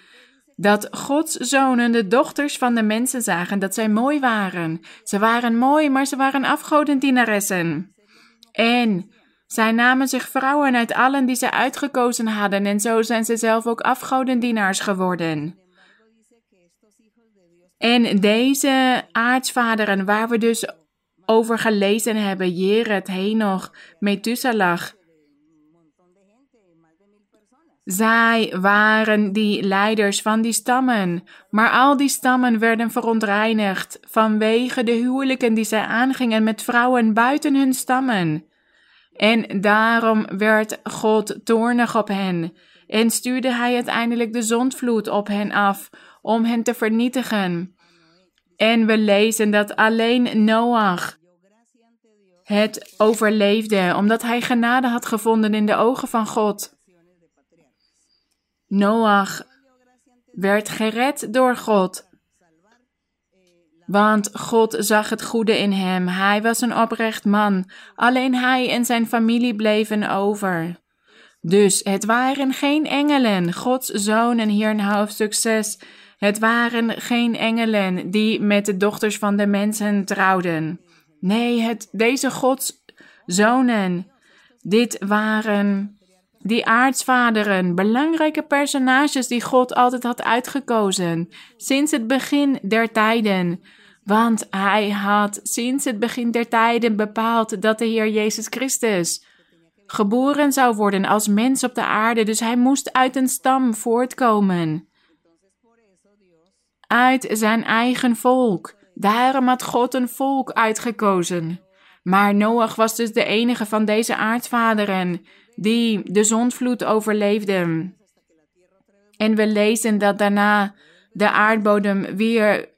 dat Gods zonen de dochters van de mensen zagen dat zij mooi waren. Ze waren mooi, maar ze waren afgodendienaressen. En zij namen zich vrouwen uit allen die ze uitgekozen hadden, en zo zijn ze zelf ook afgodendienaars geworden. En deze aartsvaderen, waar we dus over gelezen hebben, Jered, Henoch, Methuselah, zij waren die leiders van die stammen, maar al die stammen werden verontreinigd vanwege de huwelijken die zij aangingen met vrouwen buiten hun stammen. En daarom werd God toornig op hen en stuurde hij uiteindelijk de zondvloed op hen af om hen te vernietigen. En we lezen dat alleen Noach het overleefde, omdat hij genade had gevonden in de ogen van God. Noach werd gered door God. Want God zag het goede in hem. Hij was een oprecht man. Alleen hij en zijn familie bleven over. Dus het waren geen engelen, Gods zonen hier in hoofdstuk 6. Het waren geen engelen die met de dochters van de mensen trouwden. Nee, het, deze Gods zonen, dit waren die aartsvaderen, belangrijke personages die God altijd had uitgekozen, sinds het begin der tijden. Want hij had sinds het begin der tijden bepaald dat de Heer Jezus Christus geboren zou worden als mens op de aarde, dus hij moest uit een stam voortkomen. Uit zijn eigen volk. Daarom had God een volk uitgekozen. Maar Noach was dus de enige van deze aartsvaderen die de zondvloed overleefde. En we lezen dat daarna de aardbodem weer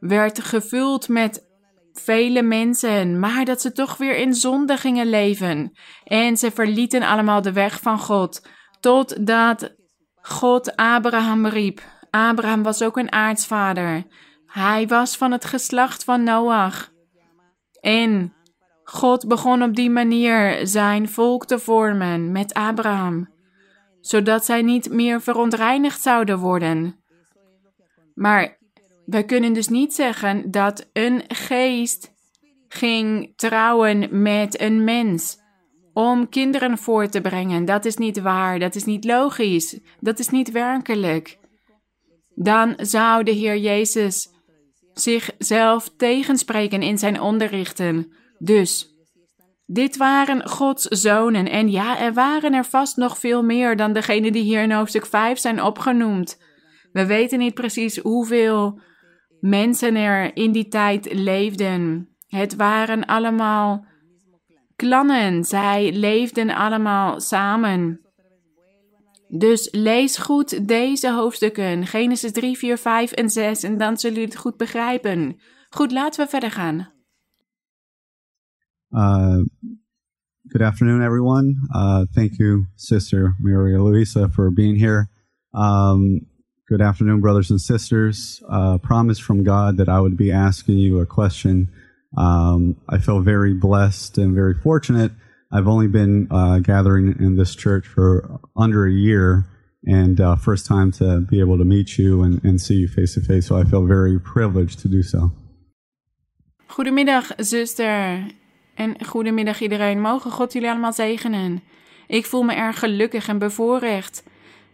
werd gevuld met vele mensen, maar dat ze toch weer in zonde gingen leven. En ze verlieten allemaal de weg van God, totdat God Abraham riep. Abraham was ook een aartsvader. Hij was van het geslacht van Noach. En God begon op die manier zijn volk te vormen met Abraham, zodat zij niet meer verontreinigd zouden worden. Maar we kunnen dus niet zeggen dat een geest ging trouwen met een mens om kinderen voor te brengen. Dat is niet waar, dat is niet logisch, dat is niet werkelijk. Dan zou de Heer Jezus zichzelf tegenspreken in zijn onderrichten. Dus, dit waren Gods zonen. En ja, er waren er vast nog veel meer dan degene die hier in hoofdstuk 5 zijn opgenoemd. We weten niet precies hoeveel mensen er in die tijd leefden. Het waren allemaal klannen. Zij leefden allemaal samen. Dus lees goed deze hoofdstukken, Genesis 3, 4, 5 en 6, en dan zullen jullie het goed begrijpen. Goed, laten we verder gaan.
Uh, good afternoon, everyone. Uh, thank you, Sister Maria Luisa, for being here. Um, good afternoon, brothers and sisters. Uh, promise from God that I would be asking you a question. Um, I feel very blessed and very fortunate. I've only been uh, gathering in this church for under a year, and uh, first time to be able to meet you and, and see you face to face. So I feel very privileged to do so.
Goedemiddag, zuster. En goedemiddag iedereen. Mogen God jullie allemaal zegenen. Ik voel me erg gelukkig en bevoorrecht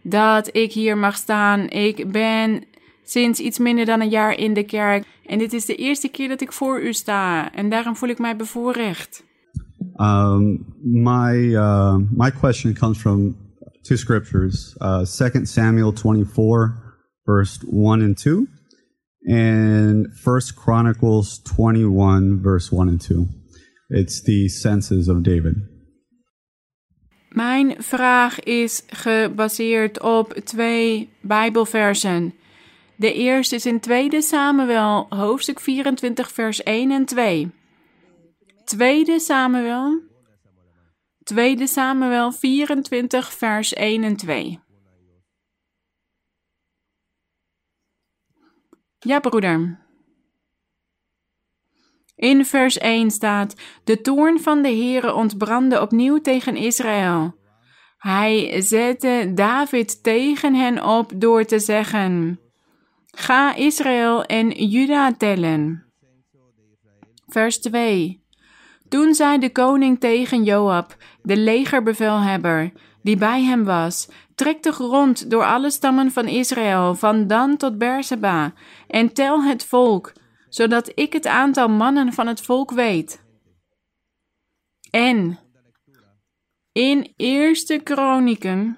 dat ik hier mag staan. Ik ben sinds iets minder dan een jaar in de kerk. En dit is de eerste keer dat ik voor u sta. En daarom voel ik mij bevoorrecht.
Um, my, uh, my question comes from two scriptures uh, 2 Samuel 24, verse 1 and 2, and 1 Chronicles 21, verse 1 and 2. It's the senses of David.
Mijn vraag is gebaseerd op twee Bijbelversen. De eerste is in 2 Samuel, hoofdstuk 24, vers 1 en 2. 2 Samuel, 2 Samuel 24, vers 1 en 2. Ja, broeder. In vers 1 staat: De toorn van de Heere ontbrandde opnieuw tegen Israël. Hij zette David tegen hen op door te zeggen: Ga Israël en Juda tellen. Vers 2. Toen zei de koning tegen Joab, de legerbevelhebber, die bij hem was: Trek de grond door alle stammen van Israël, van Dan tot Berseba, en tel het volk, zodat ik het aantal mannen van het volk weet. En in Eerste Kronieken,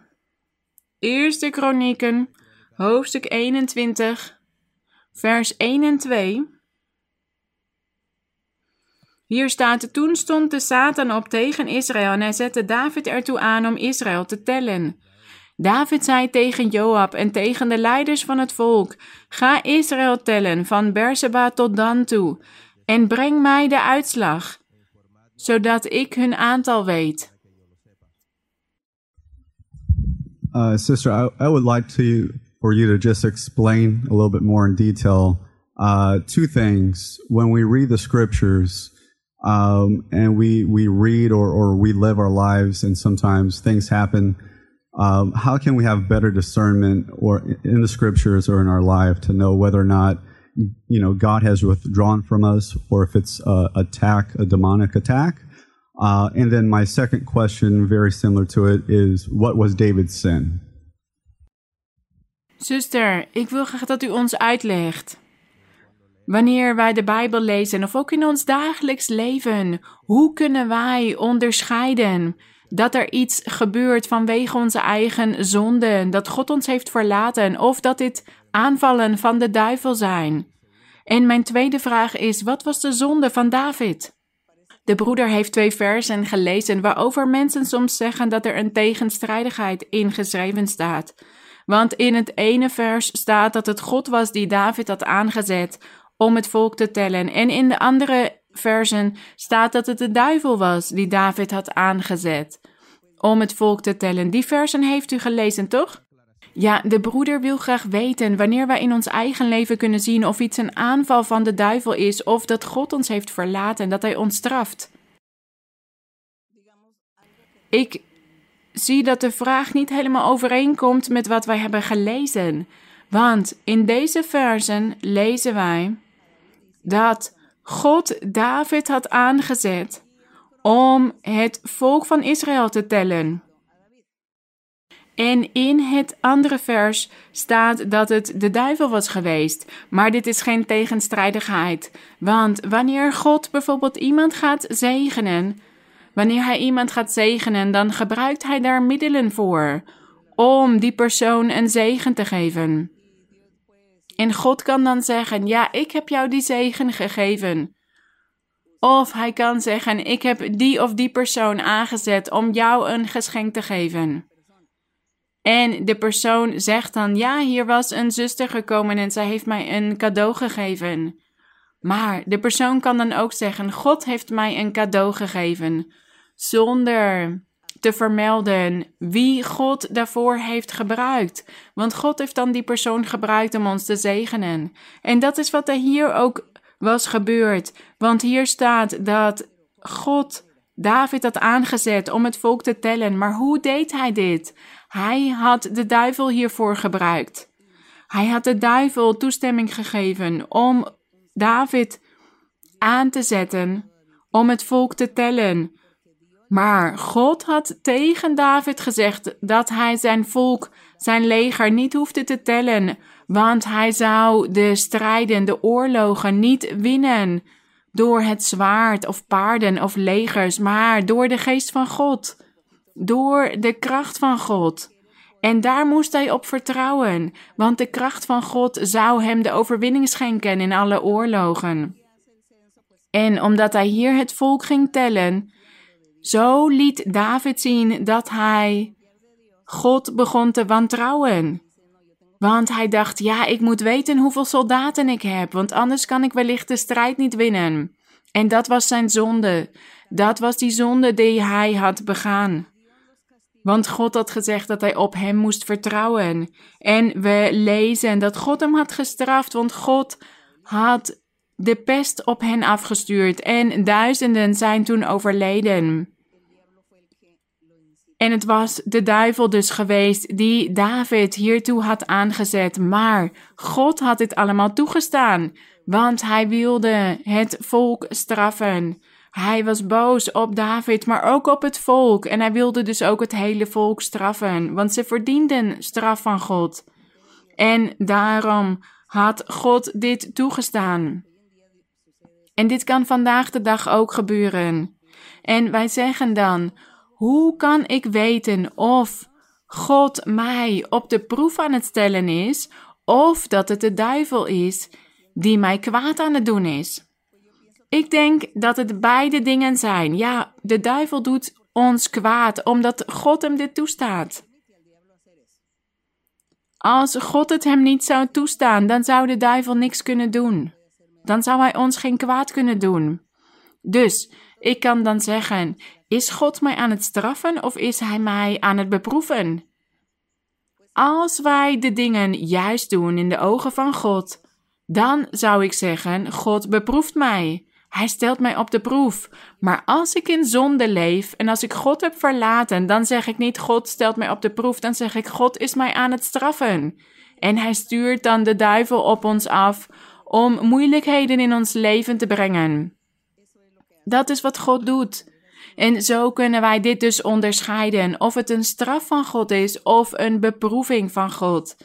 Eerste Kronieken, hoofdstuk 21, vers 1 en 2. Hier staat, toen stond de Satan op tegen Israël en hij zette David ertoe aan om Israël te tellen. David zei tegen Joab en tegen de leiders van het volk, ga Israël tellen van Berseba tot Dan toe en breng mij de uitslag, zodat ik hun aantal weet.
Uh, sister, I, I would like to for you to just explain a little bit more in detail uh, two things. When we read the scriptures um, and we we read or or we live our lives, and sometimes things happen. Um, how can we have better discernment or in the scriptures or in our life to know whether or not you know God has withdrawn from us or if it's a attack, a demonic attack? Uh, and then my second question, very similar to it, is what was David's sin?
Zuster, ik wil graag dat u ons uitlegt. Wanneer wij de Bijbel lezen of ook in ons dagelijks leven, hoe kunnen wij onderscheiden dat er iets gebeurt vanwege onze eigen zonden, dat God ons heeft verlaten of dat dit aanvallen van de duivel zijn? En mijn tweede vraag is: wat was de zonde van David? De broeder heeft twee versen gelezen waarover mensen soms zeggen dat er een tegenstrijdigheid ingeschreven staat. Want in het ene vers staat dat het God was die David had aangezet om het volk te tellen. En in de andere versen staat dat het de duivel was die David had aangezet om het volk te tellen. Die versen heeft u gelezen, toch? Ja, de broeder wil graag weten wanneer wij in ons eigen leven kunnen zien of iets een aanval van de duivel is of dat God ons heeft verlaten en dat hij ons straft. Ik zie dat de vraag niet helemaal overeenkomt met wat wij hebben gelezen. Want in deze versen lezen wij dat God David had aangezet om het volk van Israël te tellen. En in het andere vers staat dat het de duivel was geweest. Maar dit is geen tegenstrijdigheid. Want wanneer God bijvoorbeeld iemand gaat zegenen, wanneer hij iemand gaat zegenen, dan gebruikt hij daar middelen voor om die persoon een zegen te geven. En God kan dan zeggen: Ja, ik heb jou die zegen gegeven. Of hij kan zeggen: Ik heb die of die persoon aangezet om jou een geschenk te geven. En de persoon zegt dan: Ja, hier was een zuster gekomen en zij heeft mij een cadeau gegeven. Maar de persoon kan dan ook zeggen: God heeft mij een cadeau gegeven. Zonder te vermelden wie God daarvoor heeft gebruikt. Want God heeft dan die persoon gebruikt om ons te zegenen. En dat is wat er hier ook was gebeurd. Want hier staat dat God David had aangezet om het volk te tellen. Maar hoe deed hij dit? Hij had de duivel hiervoor gebruikt. Hij had de duivel toestemming gegeven om David aan te zetten om het volk te tellen. Maar God had tegen David gezegd dat hij zijn volk, zijn leger niet hoefde te tellen, want hij zou de strijden, de oorlogen niet winnen door het zwaard of paarden of legers, maar door de geest van God, door de kracht van God. En daar moest hij op vertrouwen, want de kracht van God zou hem de overwinning schenken in alle oorlogen. En omdat hij hier het volk ging tellen, zo liet David zien dat hij God begon te wantrouwen. Want hij dacht: ja, ik moet weten hoeveel soldaten ik heb, want anders kan ik wellicht de strijd niet winnen. En dat was zijn zonde. Dat was die zonde die hij had begaan. Want God had gezegd dat hij op hem moest vertrouwen. En we lezen dat God hem had gestraft, want God had de pest op hen afgestuurd en duizenden zijn toen overleden. En het was de duivel dus geweest die David hiertoe had aangezet. Maar God had dit allemaal toegestaan, want hij wilde het volk straffen. Hij was boos op David, maar ook op het volk. En hij wilde dus ook het hele volk straffen, want ze verdienden straf van God. En daarom had God dit toegestaan. En dit kan vandaag de dag ook gebeuren. En wij zeggen dan: hoe kan ik weten of God mij op de proef aan het stellen is, of dat het de duivel is die mij kwaad aan het doen is? Ik denk dat het beide dingen zijn. Ja, de duivel doet ons kwaad omdat God hem dit toestaat. Als God het hem niet zou toestaan, dan zou de duivel niks kunnen doen. Dan zou hij ons geen kwaad kunnen doen. Dus ik kan dan zeggen: Is God mij aan het straffen of is hij mij aan het beproeven? Als wij de dingen juist doen in de ogen van God, dan zou ik zeggen: God beproeft mij. Hij stelt mij op de proef. Maar als ik in zonde leef en als ik God heb verlaten, dan zeg ik niet God stelt mij op de proef, dan zeg ik God is mij aan het straffen. En hij stuurt dan de duivel op ons af om moeilijkheden in ons leven te brengen. Dat is wat God doet. En zo kunnen wij dit dus onderscheiden, of het een straf van God is of een beproeving van God.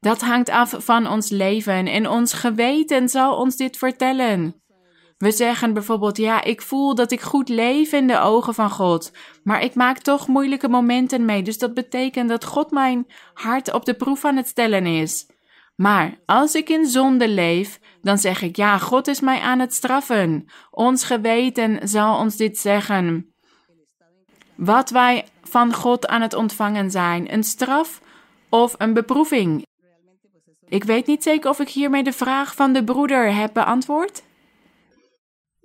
Dat hangt af van ons leven en ons geweten zal ons dit vertellen. We zeggen bijvoorbeeld, ja, ik voel dat ik goed leef in de ogen van God, maar ik maak toch moeilijke momenten mee. Dus dat betekent dat God mijn hart op de proef aan het stellen is. Maar als ik in zonde leef, dan zeg ik, ja, God is mij aan het straffen. Ons geweten zal ons dit zeggen. Wat wij van God aan het ontvangen zijn, een straf of een beproeving. Ik weet niet zeker of ik hiermee de vraag van de broeder heb beantwoord.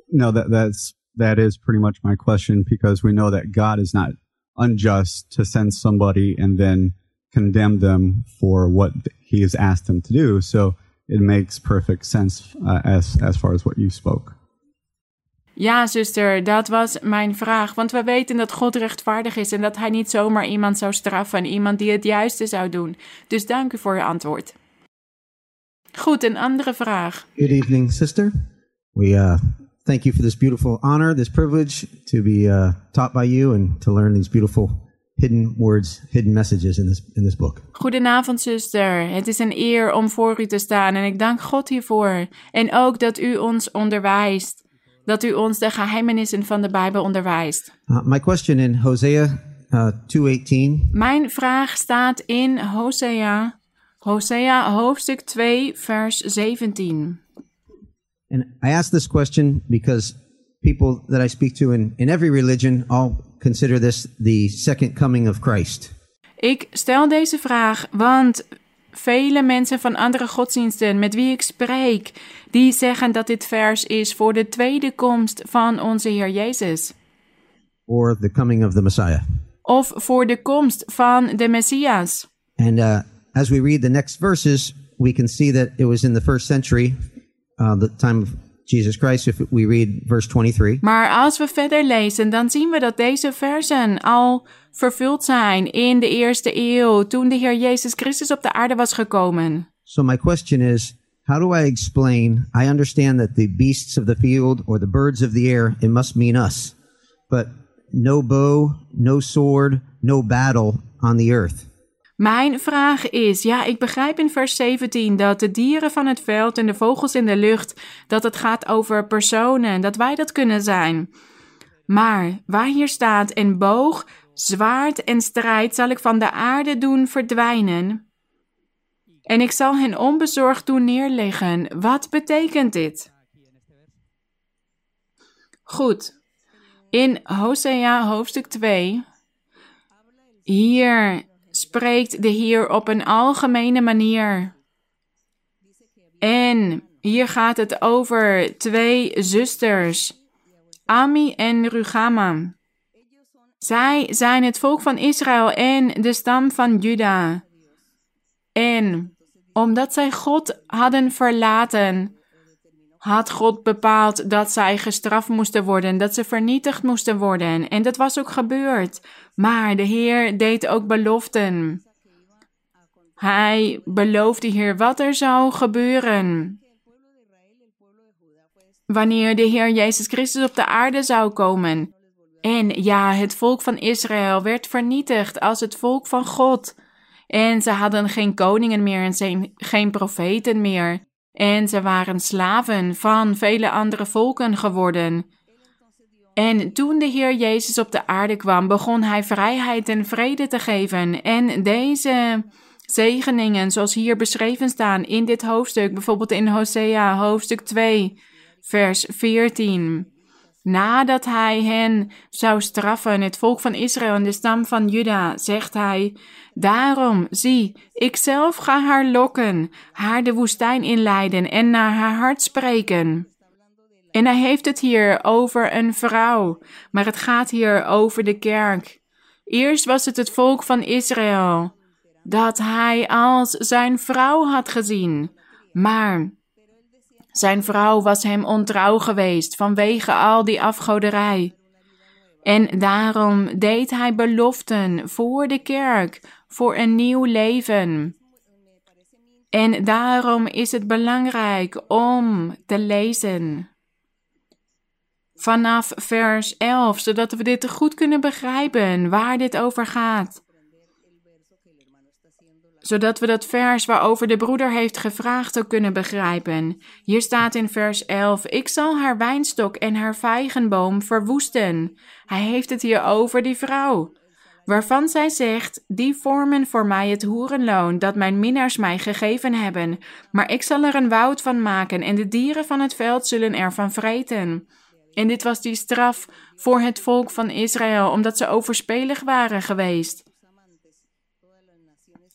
No, that that's that is pretty much my question because we know that God is not unjust to send somebody and then condemn them for what he has asked them to do. So it makes perfect sense uh, as as far as what you spoke.
Ja, zuster, dat was mijn vraag. Want we weten dat God rechtvaardig is en dat hij niet zomaar iemand zou straffen, iemand die het juiste zou doen. Dus dank u voor je antwoord. Goed, een andere vraag.
Good evening, sister. We uh, thank you for this beautiful honor, this privilege to be uh, taught by you and to learn these beautiful hidden words, hidden messages in this in this book.
Goedenavond, zuster. Het is een eer om voor u te staan en ik dank God hiervoor. En ook dat u ons onderwijst, dat u ons de geheimenissen van de Bijbel onderwijst.
Uh, my question in Hosea uh, 2:18.
Mijn vraag staat in Hosea, Hosea hoofdstuk 2, vers 17.
And I ask this question because people that I speak to in, in every religion all consider this the second coming of Christ.
Ik stel deze vraag, want vele mensen van andere godsdiensten met wie ik spreek, die zeggen dat dit vers is voor de tweede komst van onze Heer Jezus.
Or the coming of the Messiah.
Of voor de komst van de Messias.
And uh, as we read the next verses, we can see that it was in the first century, uh, the time of Jesus Christ, if we read verse 23.
Maar als we verder lezen, dan zien we dat deze versen al vervuld zijn in de eerste eeuw, toen de Heer Jezus Christus op de aarde was gekomen.
So my question is, how do I explain? I understand that the beasts of the field or the birds of the air, it must mean us. But no bow, no sword, no battle on the earth.
Mijn vraag is, ja, ik begrijp in vers 17 dat de dieren van het veld en de vogels in de lucht, dat het gaat over personen, dat wij dat kunnen zijn. Maar waar hier staat, en boog, zwaard en strijd zal ik van de aarde doen verdwijnen. En ik zal hen onbezorgd doen neerleggen. Wat betekent dit? Goed. In Hosea hoofdstuk 2, hier spreekt de Heer op een algemene manier. En hier gaat het over twee zusters, Ami en Rugama. Zij zijn het volk van Israël en de stam van Juda. En omdat zij God hadden verlaten, had God bepaald dat zij gestraft moesten worden, dat ze vernietigd moesten worden. En dat was ook gebeurd. Maar de Heer deed ook beloften. Hij beloofde hier wat er zou gebeuren. Wanneer de Heer Jezus Christus op de aarde zou komen. En ja, het volk van Israël werd vernietigd als het volk van God. En ze hadden geen koningen meer en geen profeten meer. En ze waren slaven van vele andere volken geworden. En toen de Heer Jezus op de aarde kwam, begon hij vrijheid en vrede te geven. En deze zegeningen, zoals hier beschreven staan in dit hoofdstuk, bijvoorbeeld in Hosea hoofdstuk 2, vers 14. Nadat hij hen zou straffen, het volk van Israël en de stam van Juda, zegt hij: Daarom, zie, ik zelf ga haar lokken, haar de woestijn inleiden en naar haar hart spreken. En hij heeft het hier over een vrouw, maar het gaat hier over de kerk. Eerst was het het volk van Israël, dat hij als zijn vrouw had gezien, maar zijn vrouw was hem ontrouw geweest vanwege al die afgoderij. En daarom deed hij beloften voor de kerk, voor een nieuw leven. En daarom is het belangrijk om te lezen. Vanaf vers 11, zodat we dit goed kunnen begrijpen waar dit over gaat zodat we dat vers waarover de broeder heeft gevraagd ook kunnen begrijpen. Hier staat in vers 11: Ik zal haar wijnstok en haar vijgenboom verwoesten. Hij heeft het hier over die vrouw. Waarvan zij zegt: Die vormen voor mij het hoerenloon dat mijn minnaars mij gegeven hebben. Maar ik zal er een woud van maken en de dieren van het veld zullen ervan vreten. En dit was die straf voor het volk van Israël, omdat ze overspelig waren geweest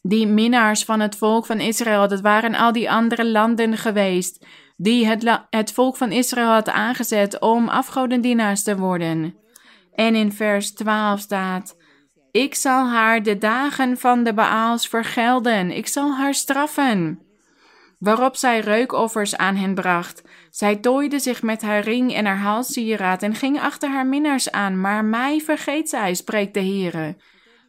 die minnaars van het volk van Israël, dat waren al die andere landen geweest, die het, het volk van Israël had aangezet om afgodendienaars te worden. En in vers 12 staat: Ik zal haar de dagen van de Baals vergelden, ik zal haar straffen. Waarop zij reukoffers aan hen bracht. Zij tooide zich met haar ring en haar halssieraad en ging achter haar minnaars aan, maar mij vergeet zij, spreekt de Heere.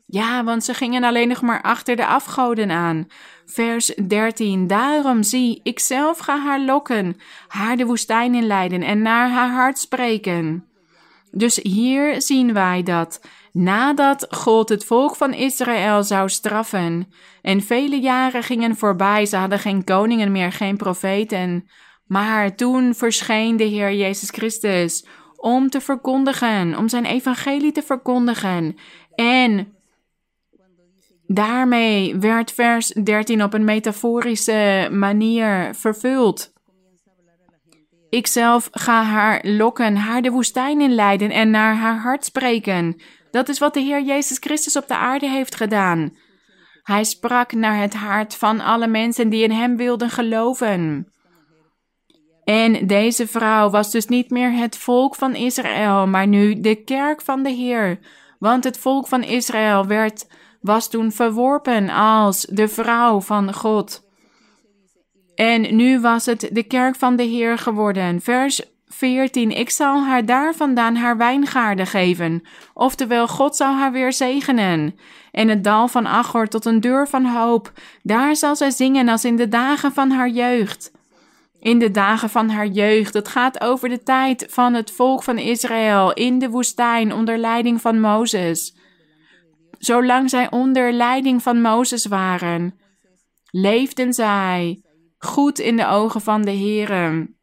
Ja, want ze gingen alleen nog maar achter de afgoden aan. Vers 13. Daarom zie, ik zelf ga haar lokken, haar de woestijn inleiden en naar haar hart spreken. Dus hier zien wij dat nadat God het volk van Israël zou straffen, en vele jaren gingen voorbij, ze hadden geen koningen meer, geen profeten, maar toen verscheen de Heer Jezus Christus om te verkondigen, om zijn evangelie te verkondigen. En Daarmee werd vers 13 op een metaforische manier vervuld. Ikzelf ga haar lokken, haar de woestijn inleiden en naar haar hart spreken. Dat is wat de Heer Jezus Christus op de aarde heeft gedaan. Hij sprak naar het hart van alle mensen die in Hem wilden geloven. En deze vrouw was dus niet meer het volk van Israël, maar nu de kerk van de Heer. Want het volk van Israël werd was toen verworpen als de vrouw van God. En nu was het de kerk van de Heer geworden. Vers 14. Ik zal haar daar vandaan haar wijngaarden geven. Oftewel, God zal haar weer zegenen. En het dal van Achor tot een deur van hoop. Daar zal zij zingen als in de dagen van haar jeugd. In de dagen van haar jeugd. Het gaat over de tijd van het volk van Israël in de woestijn onder leiding van Mozes zolang zij onder leiding van Mozes waren, leefden zij goed in de ogen van de Heere.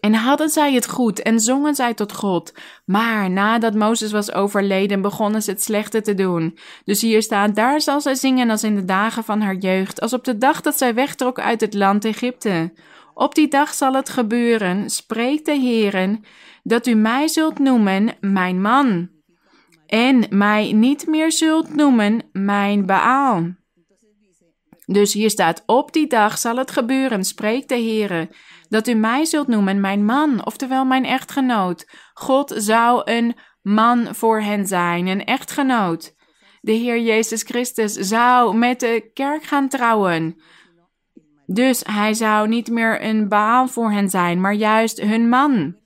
En hadden zij het goed en zongen zij tot God. Maar nadat Mozes was overleden, begonnen ze het slechte te doen. Dus hier staat: Daar zal zij zingen als in de dagen van haar jeugd, als op de dag dat zij wegtrok uit het land Egypte. Op die dag zal het gebeuren, spreekt de Heere, dat u mij zult noemen mijn man en mij niet meer zult noemen mijn Baal. Dus hier staat, op die dag zal het gebeuren, spreekt de Heere, dat u mij zult noemen mijn man, oftewel mijn echtgenoot. God zou een man voor hen zijn, een echtgenoot. De Heer Jezus Christus zou met de kerk gaan trouwen. Dus hij zou niet meer een baal voor hen zijn, maar juist hun man.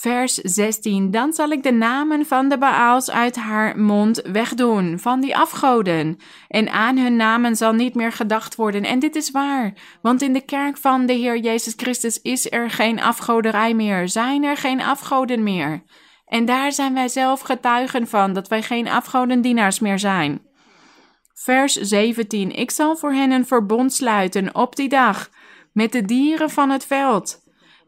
Vers 16. Dan zal ik de namen van de Baals uit haar mond wegdoen, van die afgoden. En aan hun namen zal niet meer gedacht worden. En dit is waar, want in de kerk van de Heer Jezus Christus is er geen afgoderij meer, zijn er geen afgoden meer. En daar zijn wij zelf getuigen van, dat wij geen afgodendienaars meer zijn. Vers 17. Ik zal voor hen een verbond sluiten op die dag met de dieren van het veld.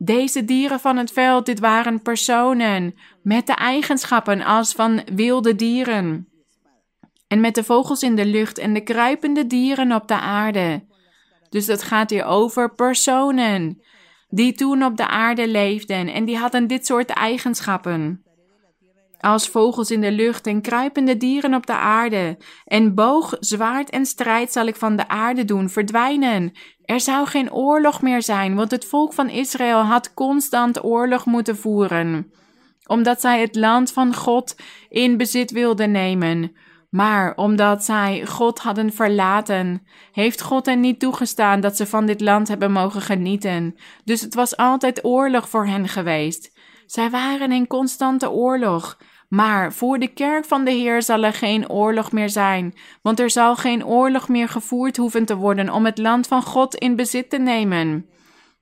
Deze dieren van het veld, dit waren personen met de eigenschappen als van wilde dieren. En met de vogels in de lucht en de kruipende dieren op de aarde. Dus dat gaat hier over personen die toen op de aarde leefden en die hadden dit soort eigenschappen als vogels in de lucht en kruipende dieren op de aarde. En boog, zwaard en strijd zal ik van de aarde doen verdwijnen. Er zou geen oorlog meer zijn, want het volk van Israël had constant oorlog moeten voeren, omdat zij het land van God in bezit wilden nemen. Maar omdat zij God hadden verlaten, heeft God hen niet toegestaan dat ze van dit land hebben mogen genieten. Dus het was altijd oorlog voor hen geweest. Zij waren in constante oorlog. Maar voor de kerk van de Heer zal er geen oorlog meer zijn, want er zal geen oorlog meer gevoerd hoeven te worden om het land van God in bezit te nemen.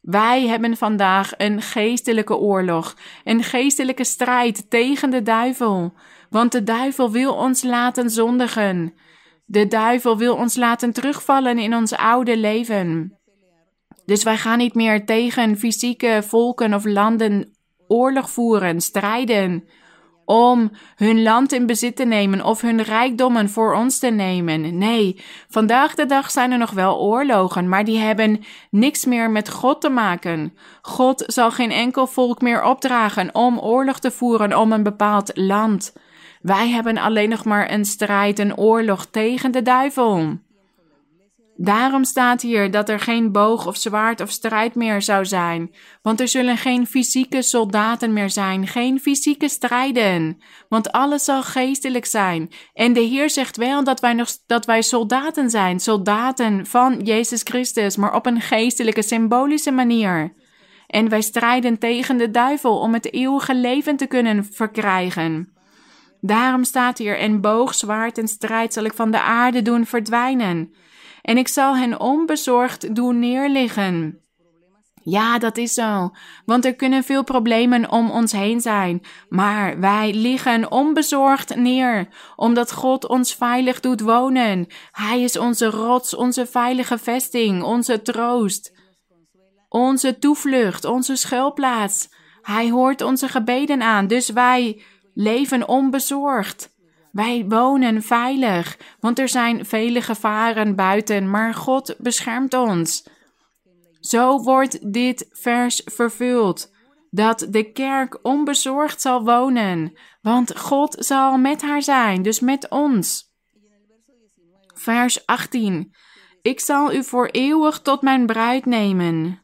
Wij hebben vandaag een geestelijke oorlog, een geestelijke strijd tegen de duivel, want de duivel wil ons laten zondigen. De duivel wil ons laten terugvallen in ons oude leven. Dus wij gaan niet meer tegen fysieke volken of landen oorlog voeren, strijden om hun land in bezit te nemen of hun rijkdommen voor ons te nemen. Nee, vandaag de dag zijn er nog wel oorlogen, maar die hebben niks meer met God te maken. God zal geen enkel volk meer opdragen om oorlog te voeren om een bepaald land. Wij hebben alleen nog maar een strijd, een oorlog tegen de duivel. Daarom staat hier dat er geen boog of zwaard of strijd meer zou zijn, want er zullen geen fysieke soldaten meer zijn, geen fysieke strijden, want alles zal geestelijk zijn. En de Heer zegt wel dat wij nog dat wij soldaten zijn, soldaten van Jezus Christus, maar op een geestelijke, symbolische manier. En wij strijden tegen de duivel om het eeuwige leven te kunnen verkrijgen. Daarom staat hier: en boog, zwaard en strijd zal ik van de aarde doen verdwijnen en ik zal hen onbezorgd doen neerliggen. Ja, dat is zo. Want er kunnen veel problemen om ons heen zijn. Maar wij liggen onbezorgd neer, omdat God ons veilig doet wonen. Hij is onze rots, onze veilige vesting, onze troost, onze toevlucht, onze schuilplaats. Hij hoort onze gebeden aan, dus wij leven onbezorgd. Wij wonen veilig, want er zijn vele gevaren buiten, maar God beschermt ons. Zo wordt dit vers vervuld, dat de kerk onbezorgd zal wonen, want God zal met haar zijn, dus met ons. Vers 18. Ik zal u voor eeuwig tot mijn bruid nemen.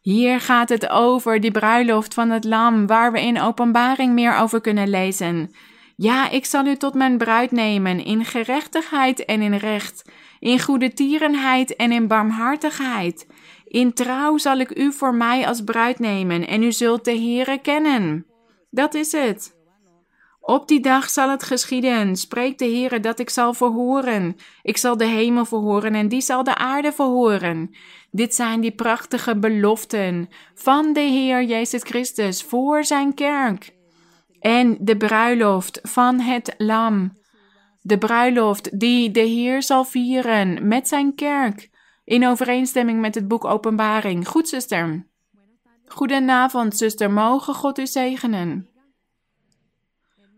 Hier gaat het over die bruiloft van het lam, waar we in openbaring meer over kunnen lezen. Ja, ik zal u tot mijn bruid nemen in gerechtigheid en in recht, in goede tierenheid en in barmhartigheid. In trouw zal ik u voor mij als bruid nemen en u zult de Heere kennen. Dat is het. Op die dag zal het geschieden, spreekt de Heere, dat ik zal verhoren. Ik zal de hemel verhoren en die zal de aarde verhoren. Dit zijn die prachtige beloften van de Heer Jezus Christus voor zijn kerk en de bruiloft van het lam. De bruiloft die de Heer zal vieren met zijn kerk, in overeenstemming met het boek Openbaring. Goed, zuster. Goedenavond, zuster. Mogen God u zegenen.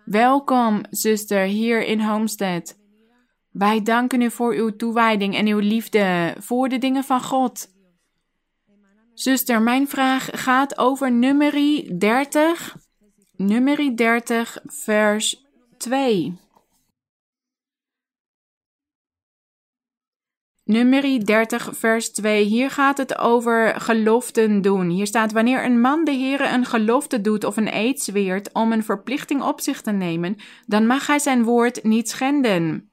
Welkom, zuster, hier in Homestead. Wij danken u voor uw toewijding en uw liefde voor de dingen van God. Zuster, mijn vraag gaat over nummerie 30 Nummer 30, vers 2. Nummer 30, vers 2. Hier gaat het over geloften doen. Hier staat: Wanneer een man de Heer een gelofte doet of een eed zweert om een verplichting op zich te nemen, dan mag hij zijn woord niet schenden.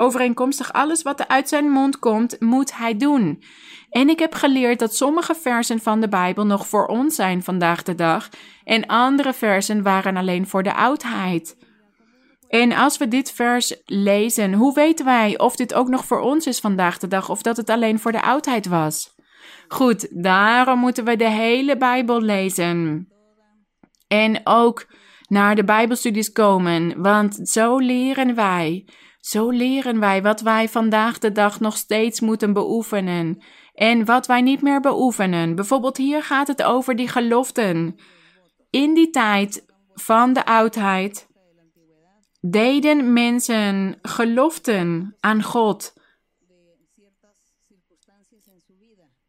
Overeenkomstig alles wat er uit zijn mond komt, moet hij doen. En ik heb geleerd dat sommige versen van de Bijbel nog voor ons zijn vandaag de dag, en andere versen waren alleen voor de oudheid. En als we dit vers lezen, hoe weten wij of dit ook nog voor ons is vandaag de dag, of dat het alleen voor de oudheid was? Goed, daarom moeten we de hele Bijbel lezen. En ook naar de Bijbelstudies komen, want zo leren wij. Zo leren wij wat wij vandaag de dag nog steeds moeten beoefenen en wat wij niet meer beoefenen. Bijvoorbeeld hier gaat het over die geloften. In die tijd van de oudheid deden mensen geloften aan God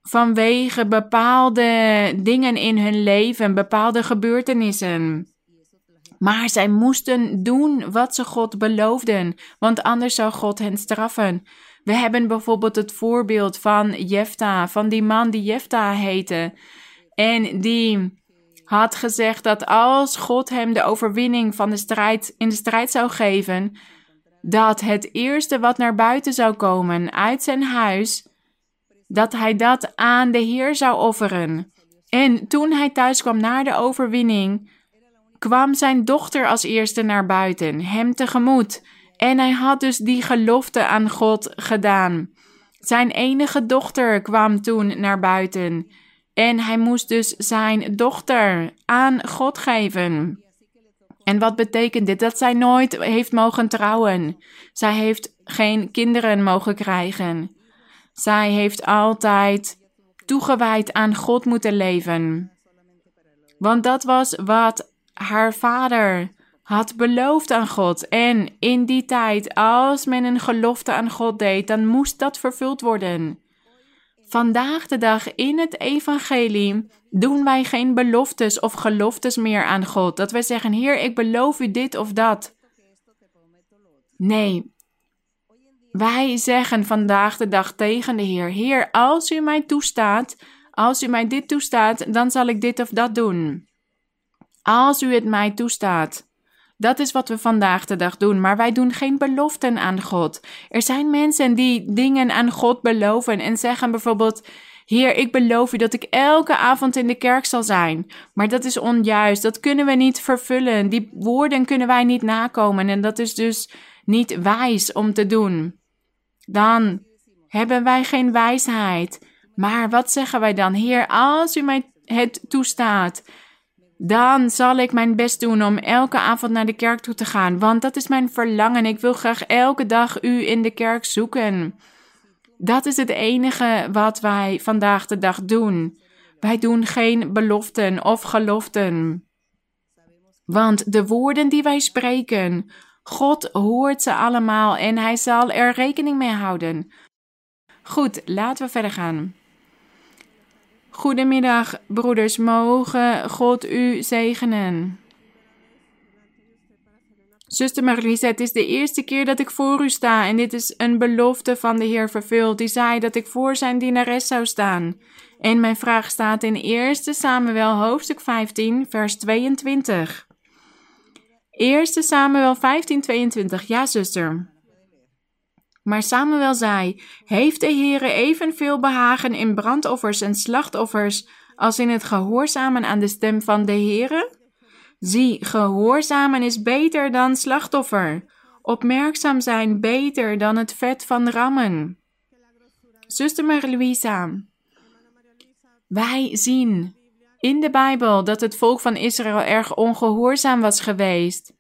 vanwege bepaalde dingen in hun leven, bepaalde gebeurtenissen. Maar zij moesten doen wat ze God beloofden, want anders zou God hen straffen. We hebben bijvoorbeeld het voorbeeld van Jefta, van die man die Jefta heette. En die had gezegd dat als God hem de overwinning van de strijd, in de strijd zou geven, dat het eerste wat naar buiten zou komen uit zijn huis, dat hij dat aan de Heer zou offeren. En toen hij thuis kwam na de overwinning, kwam zijn dochter als eerste naar buiten, hem tegemoet. En hij had dus die gelofte aan God gedaan. Zijn enige dochter kwam toen naar buiten. En hij moest dus zijn dochter aan God geven. En wat betekent dit? Dat zij nooit heeft mogen trouwen. Zij heeft geen kinderen mogen krijgen. Zij heeft altijd toegewijd aan God moeten leven. Want dat was wat haar vader had beloofd aan God. En in die tijd, als men een gelofte aan God deed, dan moest dat vervuld worden. Vandaag de dag in het evangelie doen wij geen beloftes of geloftes meer aan God. Dat wij zeggen, Heer, ik beloof u dit of dat. Nee, wij zeggen vandaag de dag tegen de Heer: Heer, als u mij toestaat, als u mij dit toestaat, dan zal ik dit of dat doen. Als u het mij toestaat. Dat is wat we vandaag de dag doen, maar wij doen geen beloften aan God. Er zijn mensen die dingen aan God beloven en zeggen bijvoorbeeld: Heer, ik beloof u dat ik elke avond in de kerk zal zijn. Maar dat is onjuist, dat kunnen we niet vervullen. Die woorden kunnen wij niet nakomen en dat is dus niet wijs om te doen dan hebben wij geen wijsheid. Maar wat zeggen wij dan? Heer, als u mij het toestaat, dan zal ik mijn best doen om elke avond naar de kerk toe te gaan. Want dat is mijn verlangen. Ik wil graag elke dag u in de kerk zoeken. Dat is het enige wat wij vandaag de dag doen. Wij doen geen beloften of geloften. Want de woorden die wij spreken, God hoort ze allemaal en hij zal er rekening mee houden. Goed, laten we verder gaan. Goedemiddag, broeders. Mogen God u zegenen. Zuster Marlies, het is de eerste keer dat ik voor u sta en dit is een belofte van de Heer vervuld. Die zei dat ik voor zijn dienares zou staan. En mijn vraag staat in 1 Samuel hoofdstuk 15, vers 22. 1 Samuel 15:22. Ja, zuster. Maar Samuel zei: Heeft de Heere evenveel behagen in brandoffers en slachtoffers als in het gehoorzamen aan de stem van de Heere? Zie, gehoorzamen is beter dan slachtoffer. Opmerkzaam zijn beter dan het vet van rammen. Zuster Marie-Louisa, wij zien in de Bijbel dat het volk van Israël erg ongehoorzaam was geweest.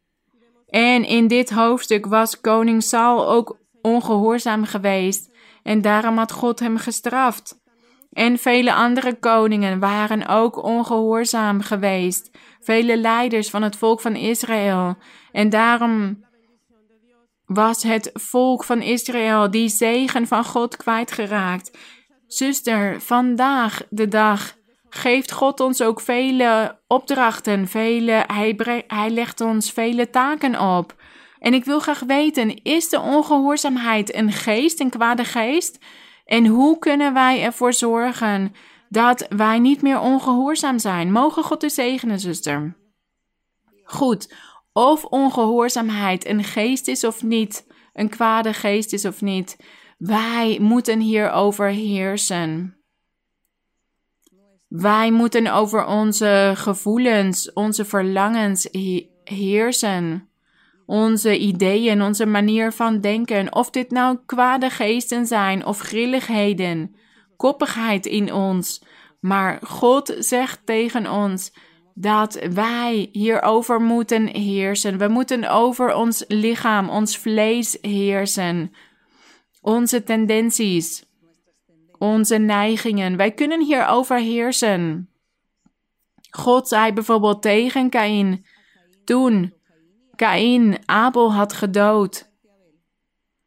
En in dit hoofdstuk was koning Saul ook ongehoorzaam geweest en daarom had God hem gestraft. En vele andere koningen waren ook ongehoorzaam geweest, vele leiders van het volk van Israël. En daarom was het volk van Israël die zegen van God kwijtgeraakt. Zuster, vandaag de dag geeft God ons ook vele opdrachten, vele, hij, hij legt ons vele taken op. En ik wil graag weten, is de ongehoorzaamheid een geest, een kwade geest? En hoe kunnen wij ervoor zorgen dat wij niet meer ongehoorzaam zijn? Mogen God u zegenen, zuster. Goed, of ongehoorzaamheid een geest is of niet, een kwade geest is of niet. Wij moeten hierover heersen. Wij moeten over onze gevoelens, onze verlangens heersen. Onze ideeën, onze manier van denken, of dit nou kwade geesten zijn of grilligheden, koppigheid in ons. Maar God zegt tegen ons dat wij hierover moeten heersen. We moeten over ons lichaam, ons vlees heersen. Onze tendenties, onze neigingen. Wij kunnen hierover heersen. God zei bijvoorbeeld tegen Kain toen Kain Abel had gedood.